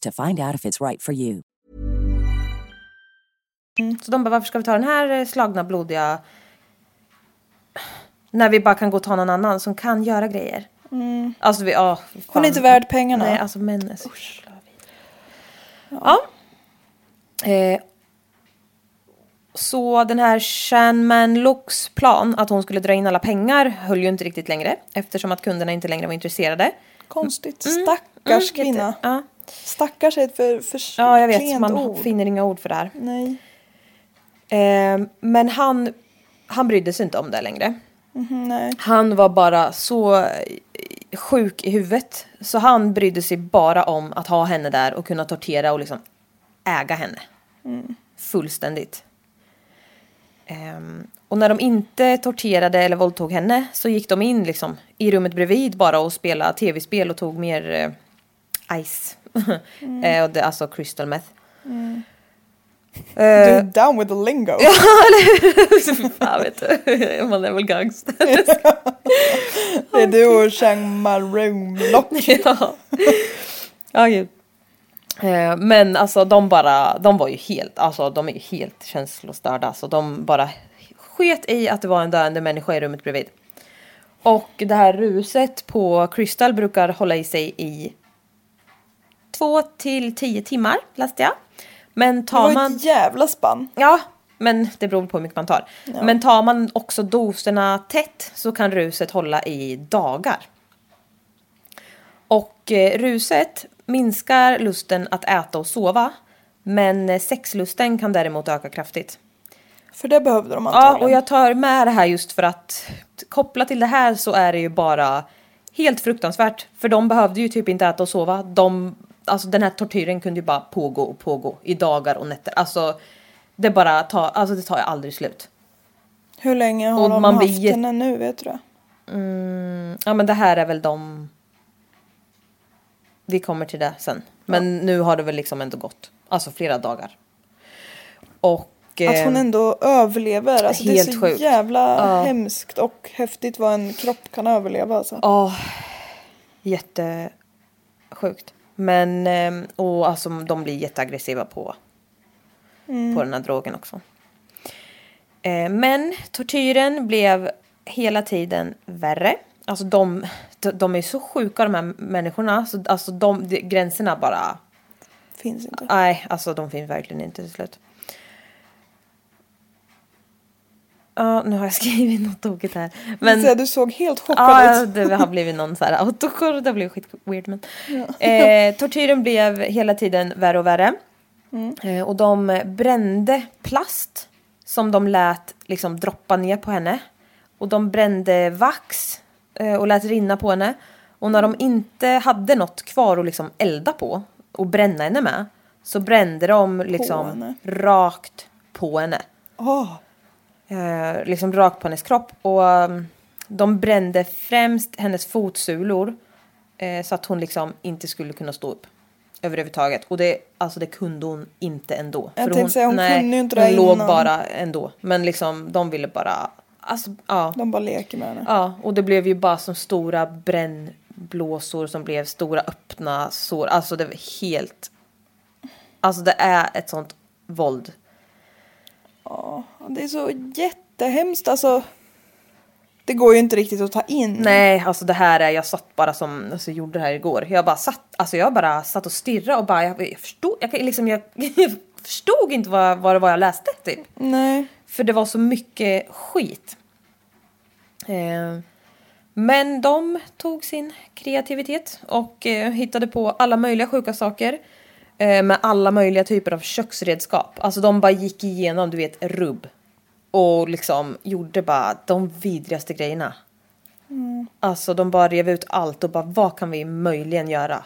to find out if it's right for you. Så de bara, varför ska vi ta den här eh, slagna, blodiga... När vi bara kan gå och ta någon annan som kan göra grejer. Alltså vi, ja. Hon är inte värd pengarna. Nej, alltså män är så jävla vidriga. Ja. Eh, så den här Shan Man Looks plan att hon skulle dra in alla pengar höll ju inte riktigt längre eftersom att kunderna inte längre var intresserade. Konstigt. Mm, Stackars mm, kvinna. Ja. Stackars är ett för, för ja, jag vet. Man ord. finner inga ord för det här. Nej. Eh, men han, han brydde sig inte om det längre. Nej. Han var bara så sjuk i huvudet. Så han brydde sig bara om att ha henne där och kunna tortera och liksom äga henne. Fullständigt. Ehm, och när de inte torterade eller våldtog henne så gick de in liksom i rummet bredvid bara och spelade tv-spel och tog mer eh, ice. eh, och det, alltså crystal meth. Du är Eh, down with the lingo. [LAUGHS] så fan vet du, man är väl gangster. [LAUGHS] Det är du och Chang Maroon Lock. [LAUGHS] ja. ja, gud. Eh, Men alltså de bara, de var ju helt, alltså de är ju helt känslostörda. Så de bara sket i att det var en döende människa i rummet bredvid. Och det här ruset på Crystal brukar hålla i sig i två till tio timmar läste jag. Men Det tar var man... ett jävla spann. Ja, men det beror på hur mycket man tar. Men tar man också doserna tätt så kan ruset hålla i dagar. Och eh, ruset minskar lusten att äta och sova. Men eh, sexlusten kan däremot öka kraftigt. För det behövde de Ja, antagligen. och jag tar med det här just för att kopplat till det här så är det ju bara helt fruktansvärt. För de behövde ju typ inte äta och sova. De, alltså den här tortyren kunde ju bara pågå och pågå i dagar och nätter. Alltså det bara tar, alltså det tar ju aldrig slut. Hur länge har Och de man blir haft jätte- henne nu vet du det? Ja men det här är väl de... Vi kommer till det sen. Men nu har det väl liksom ändå gått. Alltså flera dagar. Och... Att hon eh, ändå överlever. Alltså det är helt så sjukt. jävla Ja. hemskt och häftigt vad en kropp kan överleva. Alltså. Ja, jättesjukt. Men, ehm, och alltså de blir jätteaggressiva på, på den här drogen också. Eh, Men tortyren blev hela tiden värre. Alltså de, de, är så sjuka de här människorna. Så, alltså de, de, gränserna bara, Finns inte. nej alltså de finns verkligen inte till slut. Ja, nu har jag [LAUGHS] skrivit något tokigt här. Men, Men... Du såg helt chockad Ja, ut. det har blivit någon så här autokorr, det blev skit weird men. Eh, tortyren blev hela tiden värre och värre. Eh, och de brände plast som de lät liksom droppa ner på henne. Och de brände vax eh, och lät rinna på henne. Och när de inte hade något kvar att liksom elda på och bränna henne med så brände de liksom rakt på henne Åh, eh, liksom rakt på hennes kropp. Och um, de brände främst hennes fotsulor eh, så att hon liksom inte skulle kunna stå upp överhuvudtaget. Och det, alltså det kunde hon inte ändå. Jag tänkte säga, hon kunde ju inte det hon låg innan. bara ändå. Men liksom de ville bara, alltså ja. de bara leker med henne. Ja, och det blev ju bara som stora brännblåsor som blev stora öppna sår. Alltså det var helt... Alltså det är ett sånt våld. Det är så jättehemskt alltså. Det går ju inte riktigt att ta in. Nej, alltså det här är, jag satt bara som, alltså jag gjorde det här igår. Jag bara satt, alltså jag bara satt och stirrade och bara, jag, jag förstod, jag, liksom, jag, [LAUGHS] jag förstod inte vad, vad det var jag läste typ. Nej. För det var så mycket skit. Eh, men de tog sin kreativitet och eh, hittade på alla möjliga sjuka saker. Eh, med alla möjliga typer av köksredskap. Alltså de bara gick igenom, du vet, rubb. Och liksom gjorde bara de vidrigaste grejerna. Alltså de bara rev ut allt och bara vad kan vi möjligen göra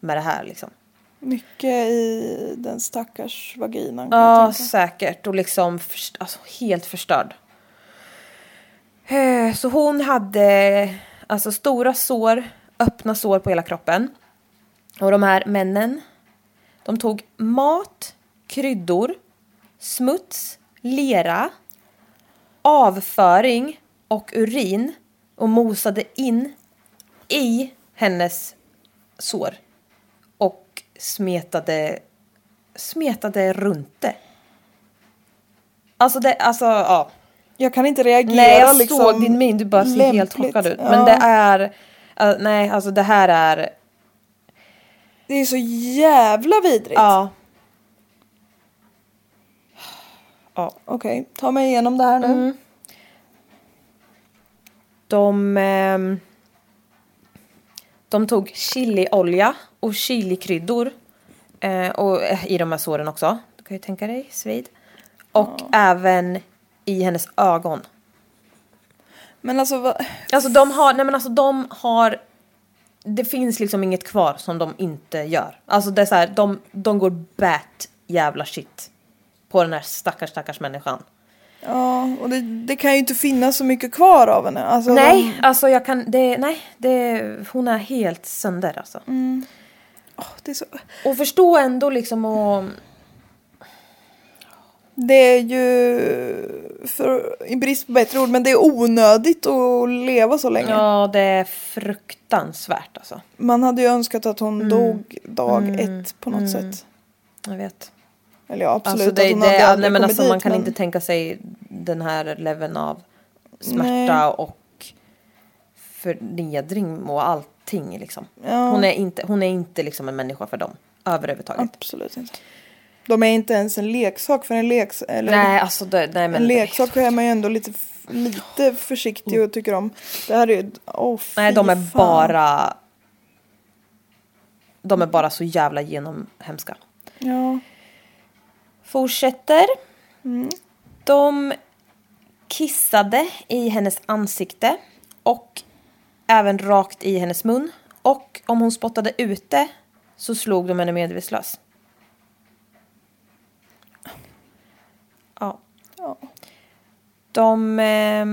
med det här liksom. Mycket i den stackars vaginan kan Ja, jag tänka. säkert. Och liksom först- alltså, helt förstörd. Eh, Så hon hade alltså stora sår, öppna sår på hela kroppen. Och de här männen, de tog mat, kryddor, smuts, lera, avföring och urin och mosade in i hennes sår. Och smetade smetade runt det. Alltså det, alltså ja. Jag kan inte reagera Nej jag liksom såg din min, du bara ser helt chockad ut. Ja. Men det är, uh, nej alltså det här är, Det är så jävla vidrigt. ja. Ja. Okej, ta mig igenom det här nu. Mm. De, ehm, De tog chiliolja och chilikryddor. Eh, och eh, i de här såren också. Du kan ju tänka dig, svid. Och även i hennes ögon. Men alltså vad... Alltså de har, nej men alltså de har Det finns liksom inget kvar som de inte gör. Alltså det är så här, de, de går bat jävla shit. På den här stackars stackars människan. Ja, och det, det kan ju inte finnas så mycket kvar av henne. Alltså, nej, alltså jag kan, det, nej, det, hon är helt sönder alltså. De, det, är så, Och förstå ändå liksom och det är ju, för, i brist på bättre ord, men det är onödigt att leva så länge. Ja, det är fruktansvärt alltså. Man hade ju önskat att hon Mm. dog dag ett på något sätt. Jag vet. Eller ja, absolut Alltså, det, att hon det, hade nej, aldrig men alltså, dit. man kan men, inte tänka sig den här leveln av smärta Nej. och förnedring och allting liksom. Ja. Hon är inte, hon är inte liksom en människa för dem överhuvudtaget. Absolut inte. De är inte ens en leksak för en leksak. Eller Nej, alltså det, nej men. en leksak är man ju ändå lite, lite försiktig och tycker om. Det här är ju, åh Nej, de är fan. bara. De är bara så jävla genomhemska. Ja. Fortsätter. De kissade i hennes ansikte och även rakt i hennes mun. Och om hon spottade ute så slog de henne medvetslös. Ja. De eh,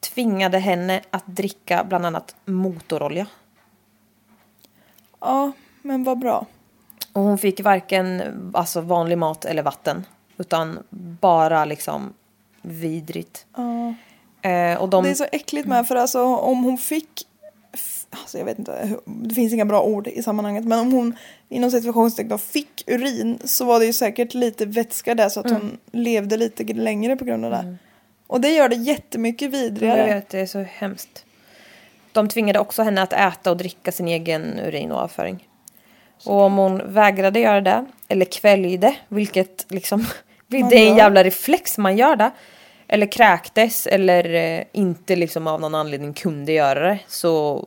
tvingade henne att dricka bland annat motorolja. ja, men vad bra. Och hon fick varken alltså, vanlig mat eller vatten. Utan bara liksom vidrigt. Ja. Eh, de, Det är så äckligt med för alltså om hon fick Alltså jag vet inte, det finns inga bra ord i sammanhanget men om hon inom situationstecken fick urin så var det ju säkert lite vätska där så att Mm. hon levde lite längre på grund av det. Och det gör det jättemycket jag vidrigare. vet, det är så hemskt. De tvingade också henne att äta och dricka sin egen urin och avföring. Och om hon vägrade göra det, eller kväljde, vilket liksom, [LAUGHS] det är en jävla reflex man gör det. Eller kräktes eller eh, inte liksom av någon anledning kunde göra det så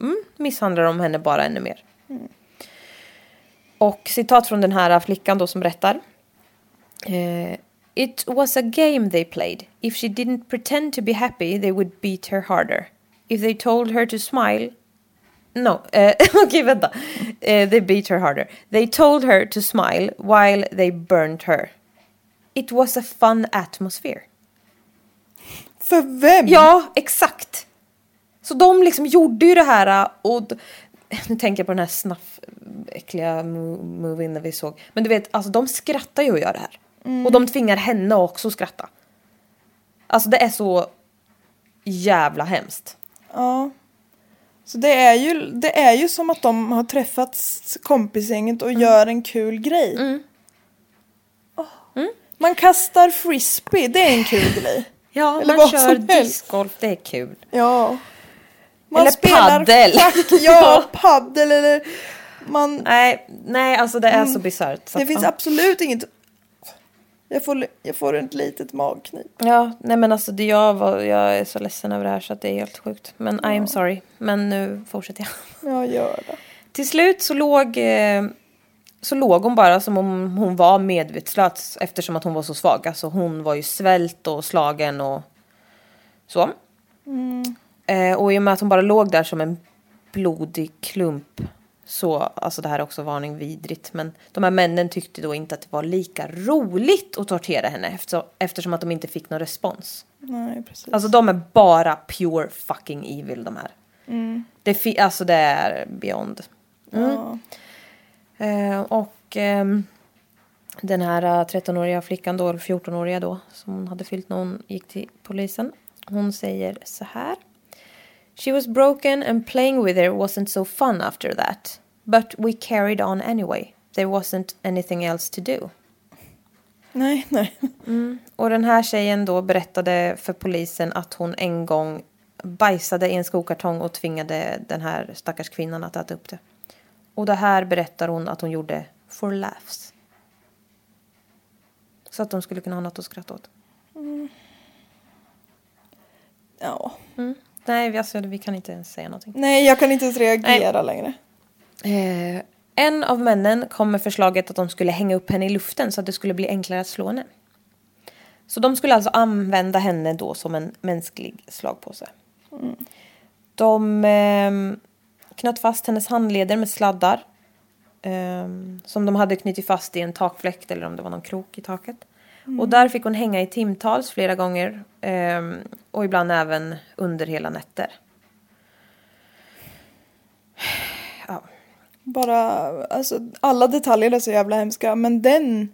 mm, misshandlade de henne bara ännu mer. Och citat från den här flickan då som berättar. Eh, It was a game they played. If she didn't pretend to be happy they would beat her harder. If they told her to smile No, eh, [LAUGHS] okej vänta. Eh, they beat her harder. They told her to smile while they burned her. It was a fun atmosphere. För vem? Ja, exakt. Så de liksom gjorde ju det här och d- nu tänker jag på den här snaff äckliga mo- movien vi såg. Men du vet, alltså de skrattar ju och gör det här. Och de tvingar henne också att skratta. Alltså det är så jävla hemskt. Ja. Så det är, ju, det är ju som att de har träffats kompisgänget och gör en kul grej. Åh. Man kastar frisbee, det är en kul [LAUGHS] grej. Ja, Eller man kör discgolf, det är kul. Ja. Man Eller spelar paddel. schack, [LAUGHS] ja, paddel eller man... Nej, nej alltså det är så bisarrt. Det finns ja. absolut inget... Jag får, jag får ett litet magknip. Ja, nej men alltså det jag, var, jag är så ledsen över det här så att det är helt sjukt. Men I'm sorry. Men nu fortsätter jag. [LAUGHS] Jag gör det. Till slut så låg, eh, så låg hon bara som om hon var medvetslös eftersom att hon var så svag. Alltså hon var ju svält och slagen och så. Eh, och i och med att hon bara låg där som en blodig klump så, alltså det här är också varning vidrigt. Men de här männen tyckte då inte att det var lika roligt att tortera henne eftersom, eftersom att de inte fick någon respons. Nej, precis. Alltså de är bara pure fucking evil de här. Det, fi- alltså det är beyond. ja. Eh, och ehm, den här eh, 13-åriga flickan då, eller 14-åriga då, som hon hade fyllt när hon gick till polisen. Hon säger så här. She was broken and playing with her wasn't so fun after that. But we carried on anyway. There wasn't anything else to do. Nej, nej. Och den här tjejen då berättade för polisen att hon en gång bajsade i en skokartong och tvingade den här stackars kvinnan att äta upp det. Och det här berättar hon att hon gjorde for laughs. Så att de skulle kunna ha något att skratta åt. Ja. Nej, vi, alltså, vi kan inte ens säga någonting. Nej, jag kan inte ens reagera längre. Eh, en av männen kom med förslaget att de skulle hänga upp henne i luften så att det skulle bli enklare att slå henne. Så de skulle alltså använda henne då som en mänsklig slagpåse. De eh, knöt fast hennes handleder med sladdar. Eh, som de hade knutit fast i en takfläkt eller om det var någon krok i taket. Och där fick hon hänga i timtals flera gånger. Eh, och ibland även under hela nätter. Bara, alltså alla detaljer är så jävla hemska. Men den,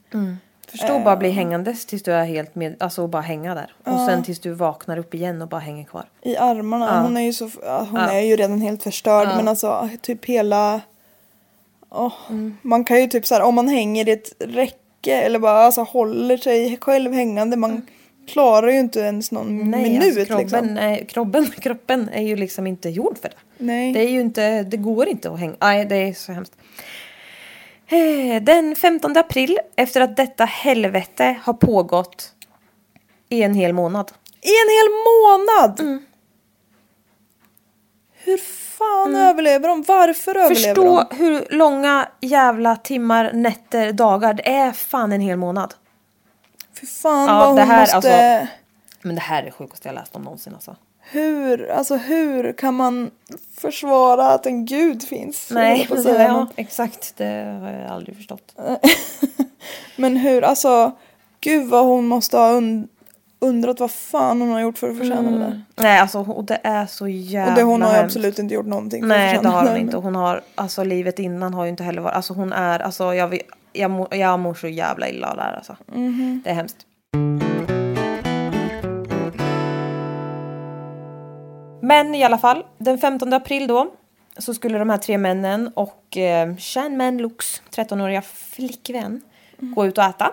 Förstå bara bli hängandes tills du är helt med, alltså och bara hänga där. Och sen tills du vaknar upp igen och bara hänger kvar. i armarna, hon är ju så, ja, hon är ju redan helt förstörd. Men alltså typ hela, åh, man kan ju typ så här om man hänger i ett räcke eller bara alltså håller sig själv hängande. Man klarar ju inte ens någon minut alltså, kroppen, liksom. är, kroppen, [LAUGHS] kroppen är ju liksom inte gjord för det. Nej. Det är ju inte, det går inte att hänga. Nej, det är så hemskt. Eh, Den 15 april, efter att detta helvete har pågått i en hel månad. I en hel månad! Hur fan överlever de? Varför överlever Förstå de? hur långa jävla timmar, nätter, dagar. Det är fan en hel månad. Fy fan Ja, vad hon det här, måste... alltså- Men det här är det sjukaste jag läst om någonsin alltså. Hur, alltså hur kan man försvara att en gud finns? Nej, [LAUGHS] ja, exakt. Det har jag aldrig förstått. [LAUGHS] Men hur, alltså gud vad hon måste ha und- undrat vad fan hon har gjort för att förtjäna det där. Nej, alltså och det är så jävla Och det hon har ju hemskt. absolut inte gjort någonting för Nej, att det förtjäna har hon det, inte. Hon har, alltså livet innan har ju inte heller varit, alltså hon är, alltså jag, vet- jag, mår, jag mår så jävla illa av det här alltså. Mhm. Det är hemskt. Men i alla fall, den 15 april då så skulle de här tre männen och eh, Shan Lux 13-åriga flickvän gå ut och äta.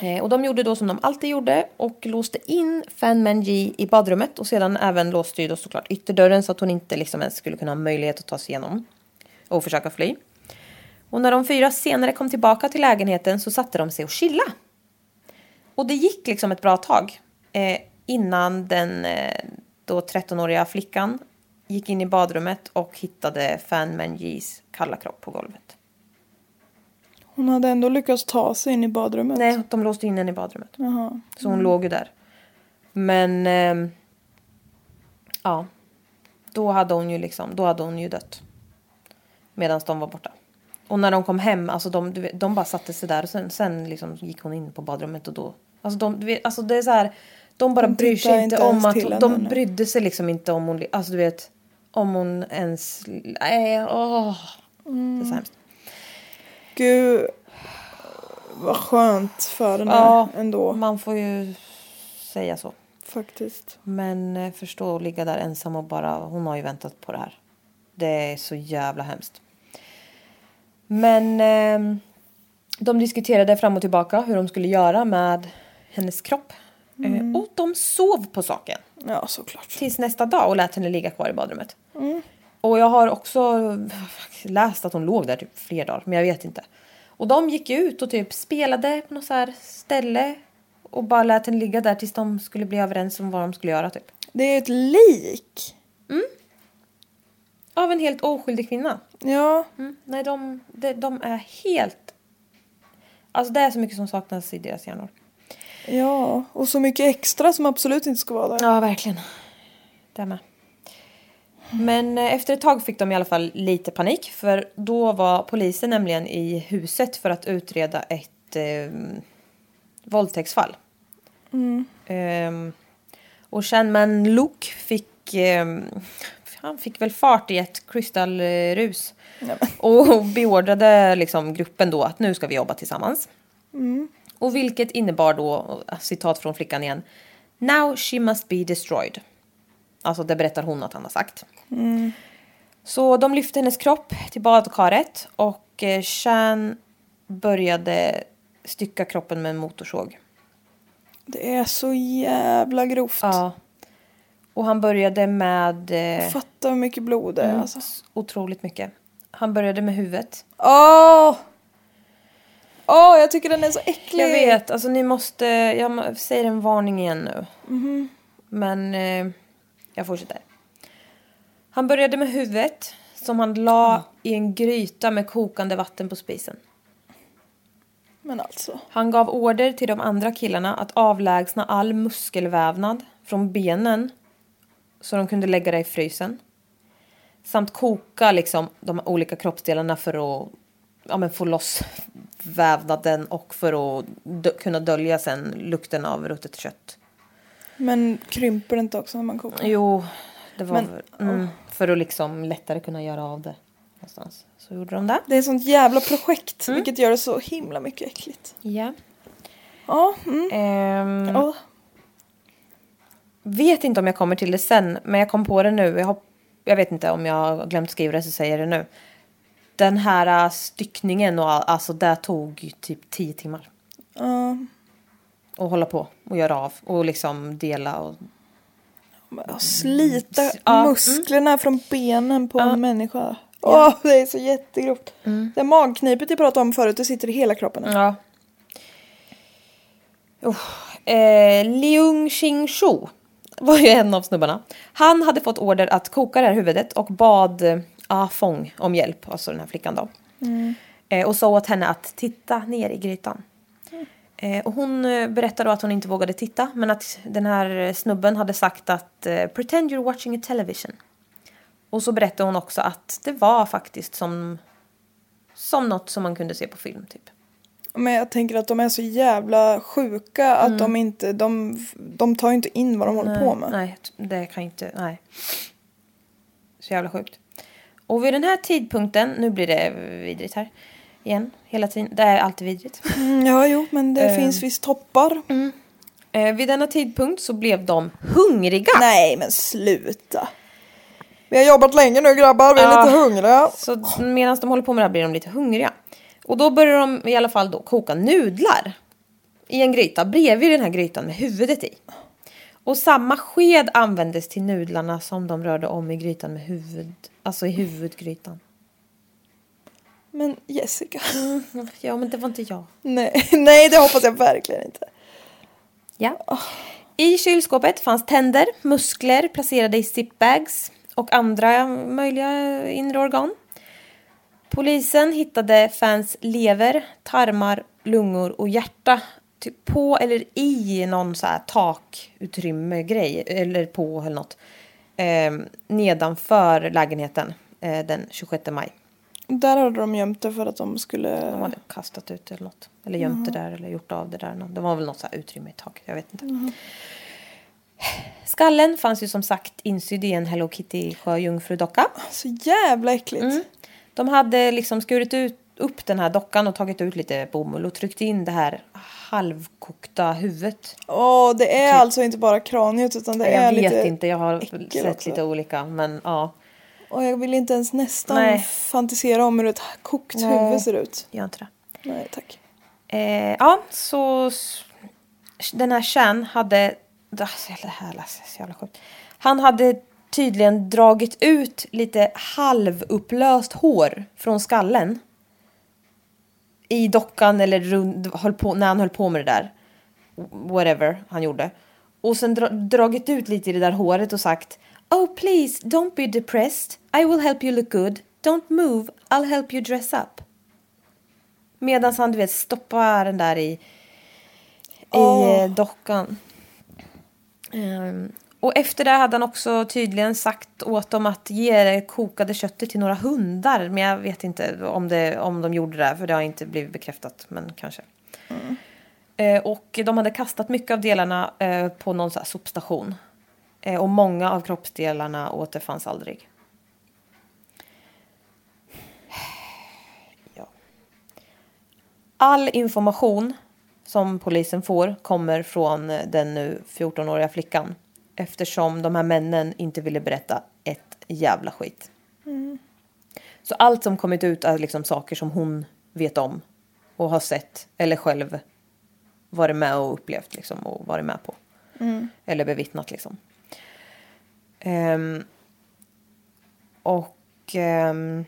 Eh, och de gjorde då som de alltid gjorde och låste in Fan Manji i badrummet och sedan även låste ju då såklart ytterdörren så att hon inte liksom ens skulle kunna ha möjlighet att ta sig igenom och försöka fly. Och när de fyra senare kom tillbaka till lägenheten så satte de sig och chilla. Och det gick liksom ett bra tag eh, innan den eh, då 13-åriga flickan gick in i badrummet och hittade Fan Manjis kalla kropp på golvet. Hon hade ändå lyckats ta sig in i badrummet. Nej, de låste in henne i badrummet. Jaha. Så hon låg ju där. Men ehm, ja, då hade hon ju liksom, då hade hon ju dött. Medan de var borta. Och när de kom hem, alltså de, du vet, de bara satte sig där och sen, sen liksom gick hon in på badrummet och då, alltså de, du vet, alltså det är så här, de bara De bryr sig inte om att, till de brydde sig liksom inte om hon, alltså du vet, om hon ens, nej, åh. Det är så hemskt. Gud vad skönt för henne Ja, ändå man får ju säga så. faktiskt. Men eh, förstå att ligga där ensam och bara, hon har ju väntat på det här. Det är så jävla hemskt. Men eh, de diskuterade fram och tillbaka hur de skulle göra med hennes kropp. Eh, och de sov på saken Ja såklart. tills nästa dag och lät henne ligga kvar i badrummet. Och jag har också läst att hon låg där typ flera dagar, men jag vet inte. Och de gick ut och typ spelade på något så här ställe och bara lät henne ligga där tills de skulle bli överens om vad de skulle göra typ. Det är ett lik. Av en helt oskyldig kvinna. Ja. Mm. Nej, de, de, de är helt... Alltså det är så mycket som saknas i deras hjärnor. Ja, och så mycket extra som absolut inte ska vara där. Ja, verkligen. Det med. Men eh, efter ett tag fick de i alla fall lite panik för då var polisen nämligen i huset för att utreda ett eh, våldtäktsfall. Ehm, och Shanman Luke fick, ehm, han fick väl fart i ett kristallrus och beordrade liksom gruppen då att nu ska vi jobba tillsammans. Och vilket innebar då, citat från flickan igen, Now she must be destroyed. Alltså det berättar hon att han har sagt. Så de lyfte hennes kropp till badkaret och eh, Shan började stycka kroppen med en motorsåg. Det är så jävla grovt. Ja. Och han började med eh, Fatta hur mycket blod det är Mm. alltså. otroligt mycket. Han började med huvudet. Åh! Åh, jag tycker den är så äcklig. Jag vet, alltså ni måste, jag säger en varning igen nu. Mhm. Men eh, Jag fortsätter. Han började med huvudet som han la i en gryta med kokande vatten på spisen. Men alltså. Han gav order till de andra killarna att avlägsna all muskelvävnad från benen så de kunde lägga det i frysen. Samt koka liksom de olika kroppsdelarna för att ja, få loss vävnaden och för att dö- kunna dölja sen lukten av ruttet kött. Men krymper det inte också när man kokar? Jo, det var Men- väl- mm, för att liksom lättare kunna göra av det någonstans. Så gjorde de det. Det är ett sånt jävla projekt, Mm. vilket gör det så himla mycket äckligt. Ja. Ja, mm. Ehm, ja. Vet inte om jag kommer till det sen, men jag kom på det nu. Jag, hopp- jag vet inte om jag har glömt skriva det så säger jag det nu. Den här äh, styckningen och all, alltså det tog typ tio timmar. ja. att hålla på och göra av och liksom dela och Slita Ja, mm. musklerna från benen på Ja. en människa. Åh, det är så jättegrovt. Mm. Det magknipet jag pratade om förut, det sitter i hela kroppen. Ja. Oh. Eh, Leung Ching Shu var ju en av snubbarna. Han hade fått order att koka det här huvudet och bad eh, Ah Fong om hjälp, alltså den här flickan då. Eh, och sa åt henne att titta ner i grytan. Eh, och hon eh, berättade då att hon inte vågade titta men att den här snubben hade sagt att eh, pretend you're watching a television. Och så berättade hon också att det var faktiskt som, som något som man kunde se på film typ. Men jag tänker att de är så jävla sjuka att de inte, de, de tar inte in vad de håller på med. Nej, det kan inte, nej. Så jävla sjukt. Och vid den här tidpunkten, nu blir det vidrigt här igen, hela tiden. Det är alltid vidrigt. Mm, ja, jo, men det Eh. finns visst toppar. Eh, vid denna tidpunkt så blev de hungriga. Nej, men sluta. Vi har jobbat länge nu grabbar, vi är Ja. lite hungriga. Så medan de håller på med det här blir de lite hungriga. Och då börjar de i alla fall då koka nudlar i en gryta bredvid den här grytan med huvudet i. Och samma sked användes till nudlarna som de rörde om i grytan med huvud, alltså i huvudgrytan. Men Jessica. [LAUGHS] Ja, men det var inte jag. Nej, [LAUGHS] nej, det hoppas jag verkligen inte. Ja. I kylskåpet fanns tänder, muskler placerade i zipbags och andra möjliga inre organ. Polisen hittade fans lever, tarmar, lungor och hjärta typ på eller i någon så här takutrymme grej eller på eller något eh, nedanför lägenheten eh, den 26 maj. Där hade de gömt det för att de skulle... De hade kastat ut det eller något. Eller gömt det där eller gjort av det där. Det var väl något så utrymme i taket. Jag vet inte. Skallen fanns ju som sagt insydd i en Hello Kitty sjöjungfrudocka. Så jävla äckligt. Mm. De hade liksom skurit ut, upp den här dockan och tagit ut lite bomull och tryckt in det här halvkokta huvudet. Åh, det är alltså inte bara kraniet utan det är jag vet lite... inte, jag har sett också. lite olika men ja, Och jag vill inte ens nästan Nej. fantisera om hur ett kokt Nej. huvud ser ut. gör inte det. Nej, tack. Eh, ja, så den här Chan hade... Det här är så jävla sjukt. Han hade tydligen dragit ut lite halvupplöst hår från skallen. I dockan eller rund, höll på, när han höll på med det där. Whatever han gjorde. Och sen dra, dragit ut lite i det där håret och sagt Oh please don't be depressed. I will help you look good. Don't move. I'll help you dress up. Medan han du vet stoppar den där i, eh, dockan. Ehm, och efter det hade han också tydligen sagt åt dem att ge det kokade köttet till några hundar. Men jag vet inte om, det, om de gjorde det, för det har inte blivit bekräftat. Men kanske. Eh, och de hade kastat mycket av delarna eh, på någon så sopstation. Eh, och många av kroppsdelarna återfanns aldrig. All information som polisen får kommer från den nu 14-åriga flickan. Eftersom de här männen inte ville berätta ett jävla skit. Så allt som kommit ut är liksom saker som hon vet om och har sett eller själv varit med och upplevt liksom och varit med på. Eller bevittnat liksom. Ehm, och ehm,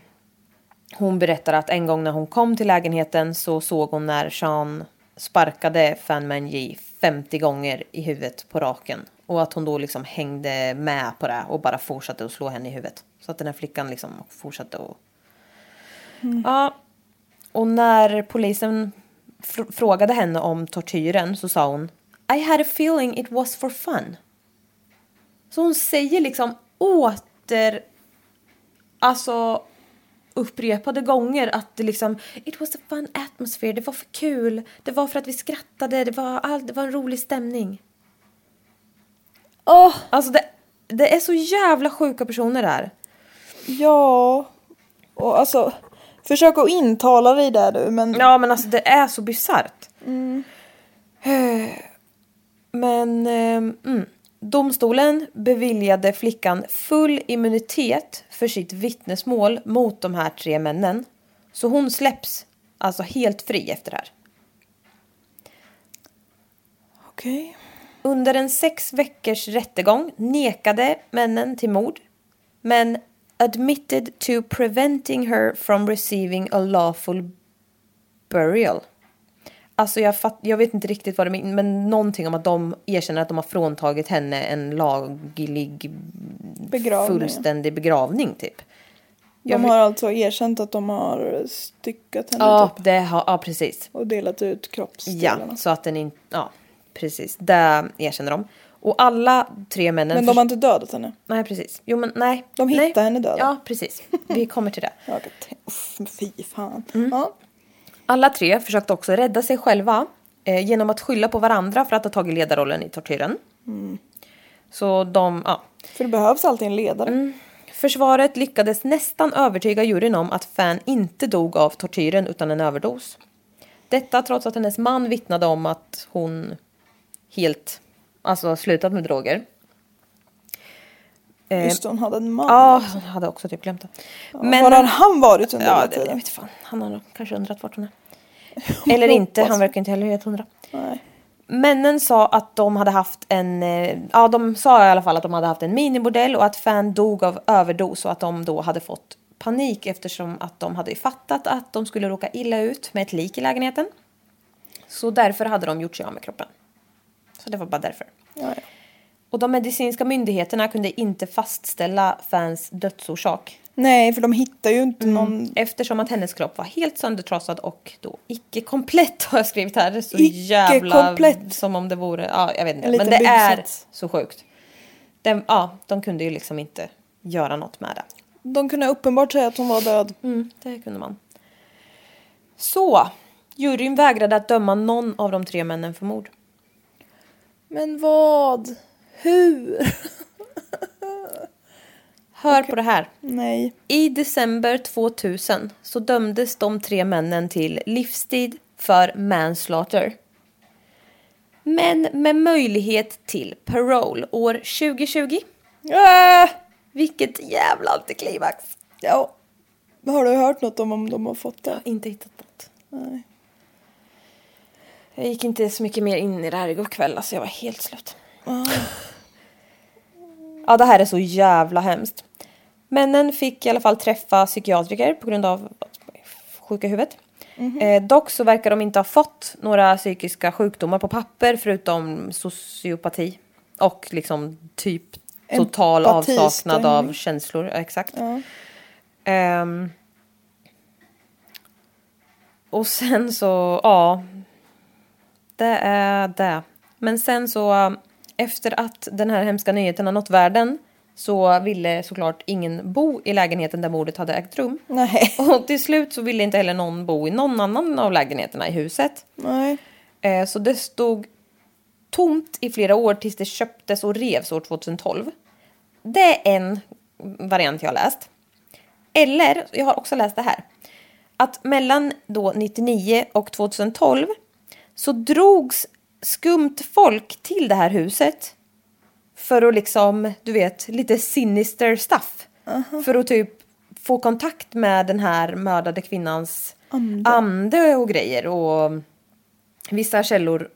hon berättar att en gång när hon kom till lägenheten så såg hon när Sean sparkade Fan Manji 50 gånger i huvudet på raken Och att hon då liksom hängde med på det och bara fortsatte att slå henne i huvudet. Så att den här flickan liksom fortsatte att... Ja. Och när polisen fr- frågade henne om tortyren så sa hon I had a feeling it was for fun. Så hon säger liksom åter... Alltså upprepade gånger att det liksom It was a fun atmosphere, det var för kul. Det var för att vi skrattade, det var, all, det var en rolig stämning. Åh, Alltså det, det är så jävla sjuka personer där. ja. Och alltså, försök att intala dig där du men Ja men alltså det är så bisarrt. Eh, [SIGHS] Men eh, mm. Domstolen beviljade flickan full immunitet för sitt vittnesmål mot de här tre männen. Så hon släpps alltså helt fri efter det här. okej. Under en sex veckors rättegång nekade männen till mord men admitted to preventing her from receiving a lawful burial. Alltså jag, fatt, jag vet inte riktigt vad det menar men någonting om att de erkänner att de har fråntagit henne en laglig Begravning. fullständig begravning typ. De Jag vill- har alltså erkänt att de har styckat henne Ja, typ. det har, ja precis. Och delat ut Ja, kroppsdelarna. så att den inte, ja precis. Det erkänner de. Och alla tre männen Men de har inte dödat henne. Nej, precis. Jo, men nej. De nej. hittar henne död. Ja, precis. Vi kommer till det. [LAUGHS] Jag Uff, fy fan. Mm. Ja. Alla tre försökte också rädda sig själva eh, genom att skylla på varandra för att ha tagit ledarrollen i tortyren. Mm. Så de, ja. För det behövs alltid en ledare. Mm. Försvaret lyckades nästan övertyga juryn om att Fan inte dog av tortyren utan en överdos. Detta trots att hennes man vittnade om att hon helt, alltså slutat med droger. Eh, Just hon hade en man. Ja, jag hade också typ glömt det. Men, Var har han varit under Ja, hela det, jag tiden? vet fan. Han har nog kanske undrat vart hon är. [LAUGHS] Eller inte, han verkar inte heller helt hundra. Nej. Männen sa att de hade haft en, eh, ja de sa i alla fall att de hade haft en minimodell och att Fan dog av överdos och att de då hade fått panik eftersom att de hade fattat att de skulle råka illa ut med ett lik i lägenheten. Så därför hade de gjort sig av med kroppen. Så det var bara därför. Ja, ja. Och de medicinska myndigheterna kunde inte fastställa Fans dödsorsak. Nej, för de hittar ju inte Mm. någon... Eftersom att hennes kropp var helt söndertrasad och då icke komplett [LAUGHS] har jag skrivit här. Är så Icke jävla komplett. som om det vore, ja jag vet inte. En Men det är byggsats. så sjukt. Den, ja, de kunde ju liksom inte göra något med det. De kunde uppenbart säga att hon var död. Mm, det kunde man. Så, juryn vägrade att döma någon av de tre männen för mord. Men vad? Hur? Hör på det här. Nej. I december 2000 så dömdes de tre männen till livstid för manslaughter. Men med möjlighet till parole år 2020. Äh! Vilket jävla antiklimax. Ja. Har du hört något om om de har fått det? Inte hittat något. Nej. Jag gick inte så mycket mer in i det här igår kväll, alltså jag var helt slut. Ja, det här är så jävla hemskt. Männen fick i alla fall träffa psykiatriker på grund av sjuka huvudet. Eh, dock så verkar de inte ha fått några psykiska sjukdomar på papper förutom sociopati. Och liksom typ total Empatistörning. avsaknad av känslor. Ja, exakt. Ja. Ehm, och sen så, ja. Det är det. Men sen så, efter att den här hemska nyheten har nått världen så ville såklart ingen bo i lägenheten där mordet hade ägt rum. Nej. [LAUGHS] Och till slut så ville inte heller någon bo i någon annan av lägenheterna i huset. Nej. Eh, Så det stod tomt i flera år tills det köptes och revs år 2012. Det är en variant jag har läst. Eller, jag har också läst det här. Att mellan då 99 och 2012 så drogs skumt folk till det här huset. För att liksom, du vet, lite sinister stuff. För att typ få kontakt med den här mördade kvinnans Ande. ande och grejer. Och vissa källor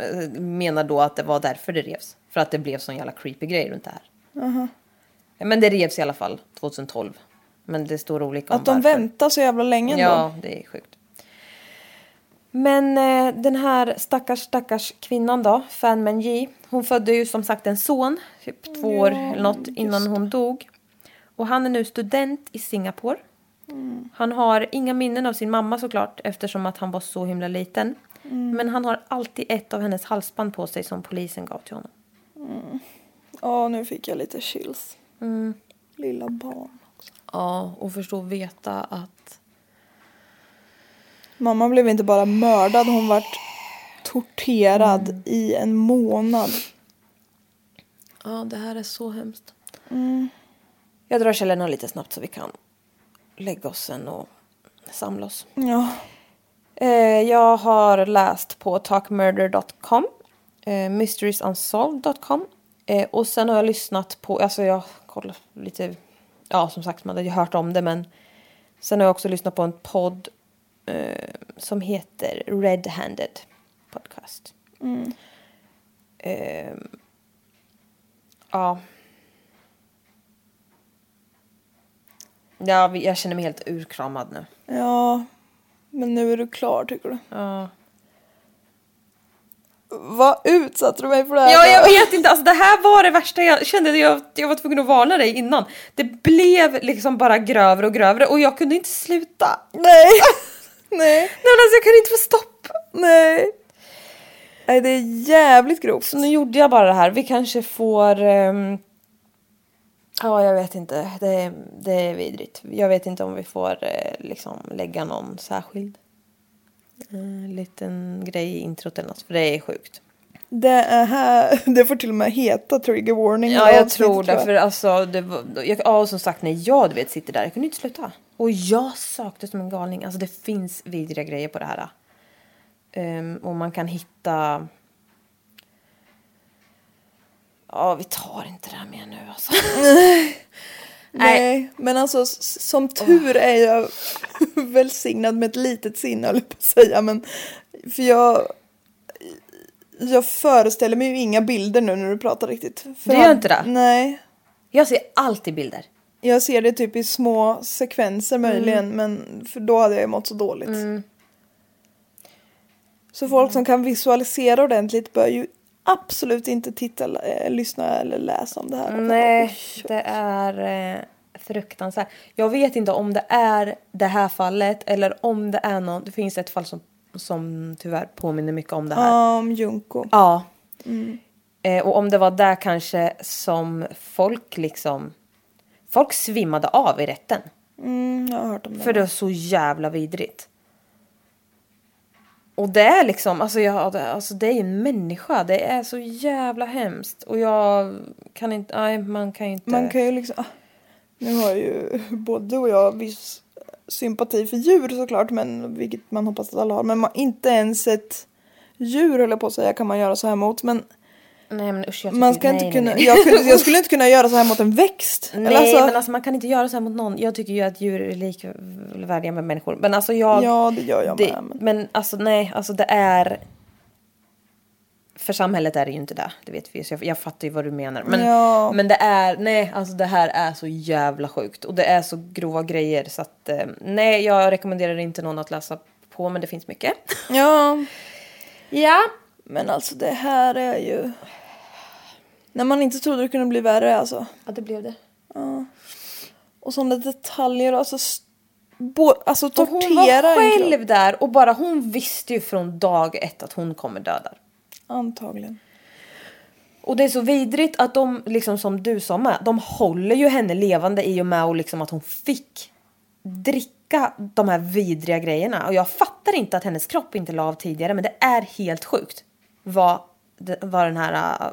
eh, menar då att det var därför det revs. För att det blev sån jävla creepy grej runt det här. Men det revs i alla fall 2012. Men det står olika om Att de varför. väntar så jävla länge ändå. Ja, det är sjukt. Men eh, den här stackars stackars kvinnan då, Fan Menji, hon födde ju som sagt en son, typ två år eller något innan hon dog. Och han är nu student i Singapore. Han har inga minnen av sin mamma såklart eftersom att han var så himla liten. Men han har alltid ett av hennes halsband på sig som polisen gav till honom. Ja, nu fick jag lite chills. Mm. Lilla barn. Ja, och förstå veta att... Mamma blev inte bara mördad, hon vart torterad Mm. i en månad. Ja, det här är så hemskt. Jag drar källorna lite snabbt så vi kan lägga oss sen och samla oss. Ja. Eh, jag har läst på talkmurder.com, eh, mysteriesunsolved.com eh, och sen har jag lyssnat på, alltså jag kollar lite, ja som sagt man hade ju hört om det men sen har jag också lyssnat på en podd eh, som heter Red Handed Podcast. Eh, ja. Ja, jag känner mig helt urkramad nu. Ja. Men nu är du klar tycker du? Ja. Vad utsatte du mig för det här Ja, jag vet inte. Alltså, det här var det värsta. Jag kände att jag, jag var tvungen att varna dig innan. Det blev liksom bara grövre och grövre och jag kunde inte sluta. Nej. [LAUGHS] Nej. Nej, men alltså, jag kunde inte få stopp. Nej. Nej, det är jävligt grovt. Så nu gjorde jag bara det här. Vi kanske får... ehm, Ja, jag vet inte. Det, är- det är vidrigt. Jag vet inte om vi får eh, liksom lägga någon särskild eh, liten grej i introt eller något. För det är sjukt. Det är här, [LAUGHS] det får till och med heta trigger warning. Ja, jag tror det. För alltså, det var, jag, ja, och som sagt när jag du vet, sitter där, jag kunde inte sluta. Och jag sökte som en galning. Alltså det finns vidriga grejer på det här. Ehm, och man kan hitta... Ja, vi tar inte det här mer nu alltså. [LAUGHS] Nej, men alltså som tur är jag [LAUGHS] välsignad med ett litet sinne höll jag på att säga. Men för jag, jag föreställer mig ju inga bilder nu när du pratar riktigt. För Du gör jag- inte det? Nej. Jag ser alltid bilder. Jag ser det typ i små sekvenser möjligen, men för då hade jag mått så dåligt. Så folk som kan visualisera ordentligt bör ju absolut inte titta, eh, lyssna eller läsa om det här. Nej, det är eh, fruktansvärt. Jag vet inte om det är det här fallet eller om det är någon. Det finns ett fall som, som tyvärr påminner mycket om det här. Om Junko. Ja. Eh, och om det var där kanske som folk liksom... Folk svimmade av i rätten. Mm, jag har hört om det. För det var så jävla vidrigt. Och det är liksom, alltså, jag, det- alltså det är en människa. Det är så jävla hemskt. Och jag kan inte, nej man kan ju inte. Man kan ju liksom... ah, Nu har ju både du och jag viss sympati för djur såklart, men vilket man hoppas att alla har. Men man, inte ens ett djur höll jag på att säga kan man göra så här mot. Men Nej men usch jag man ska nej, inte nej, kunna... nej. Jag, kunde, jag [LAUGHS] skulle inte kunna göra så här mot en växt. Nej alltså, men alltså man kan inte göra så här mot någon. Jag tycker ju att djur är likvärdiga med människor. Men alltså jag... Ja, det gör jag det, med. Men... Men alltså nej, alltså det är... För samhället är det ju inte det, det vet vi ju. Så jag, jag fattar ju vad du menar. Men, Ja. men det är, nej alltså det här är så jävla sjukt. Och det är så grova grejer så att eh, nej jag rekommenderar inte någon att läsa på men det finns mycket. Ja, [LAUGHS] Ja. men alltså det här är ju... När man inte trodde det kunde bli värre alltså. Ja det blev det. Och sådana detaljer, alltså... Bo, alltså Och hon var själv där och bara hon visste ju från dag ett att hon kommer dö där. Antagligen. Och det är så vidrigt att de, liksom som du sa med, de håller ju henne levande i och med och liksom att hon fick dricka de här vidriga grejerna. Och jag fattar inte att hennes kropp inte la av tidigare men det är helt sjukt vad, vad den här äh,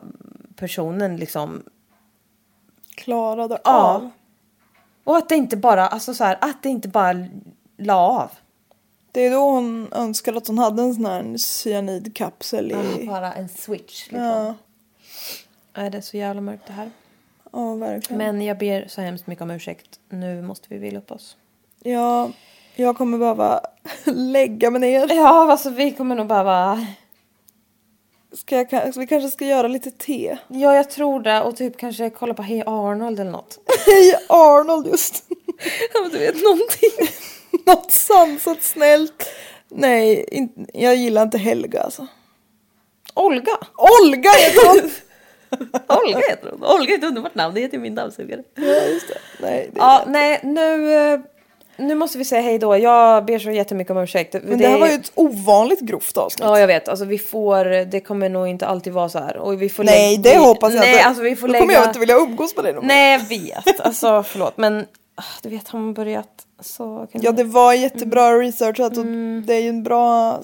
personen liksom... Klarade Ja. av. Och att det inte bara, alltså så här, att det inte bara la av. Det är då hon önskar att hon hade en sån här cyanidkapsel i... Bara en switch liksom. Ja, Nej, det är så jävla mörkt det här. ja verkligen. Men jag ber så hemskt mycket om ursäkt. Nu måste vi vila upp oss. Ja, jag kommer behöva [LAUGHS] lägga mig ner. Ja, alltså vi kommer nog behöva... Ska jag, vi kanske ska göra lite te. Ja, jag tror det. Och typ kanske kolla på Hey Arnold eller något. [LAUGHS] Hej Arnold just. [LAUGHS] Ja, men du vet någonting. [LAUGHS] Något sansat snällt. Nej, in, jag gillar inte Helga alltså. Olga! Olga heter hon! Olga heter hon. Olga är ett underbart namn, det heter ju min dammsugare. ja, just det. Nej, det Ja, nej, nu, eh, nu måste vi säga hej då. Jag ber så jättemycket om ursäkt. Men det här var ju ett ovanligt grovt avsnitt. Ja, jag vet. Alltså vi får, det kommer nog inte alltid vara så här. Och vi får Nej, det hoppas jag nej, inte. Alltså vi får Då lägga... kommer jag inte vilja umgås med dig någon. Nej, jag vet. Alltså [LAUGHS] förlåt, men ah, du vet, har man börjat så... Kan Ja, det var jättebra Mm. researchat och det är ju en bra...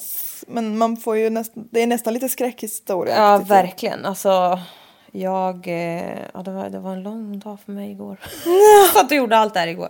Men man får ju nästan... Det är nästan lite skräckhistoria. Ja, verkligen. Alltså, jag... eh, Ja, det var, det var en lång dag för mig igår. [LAUGHS] så att du gjorde allt där igår.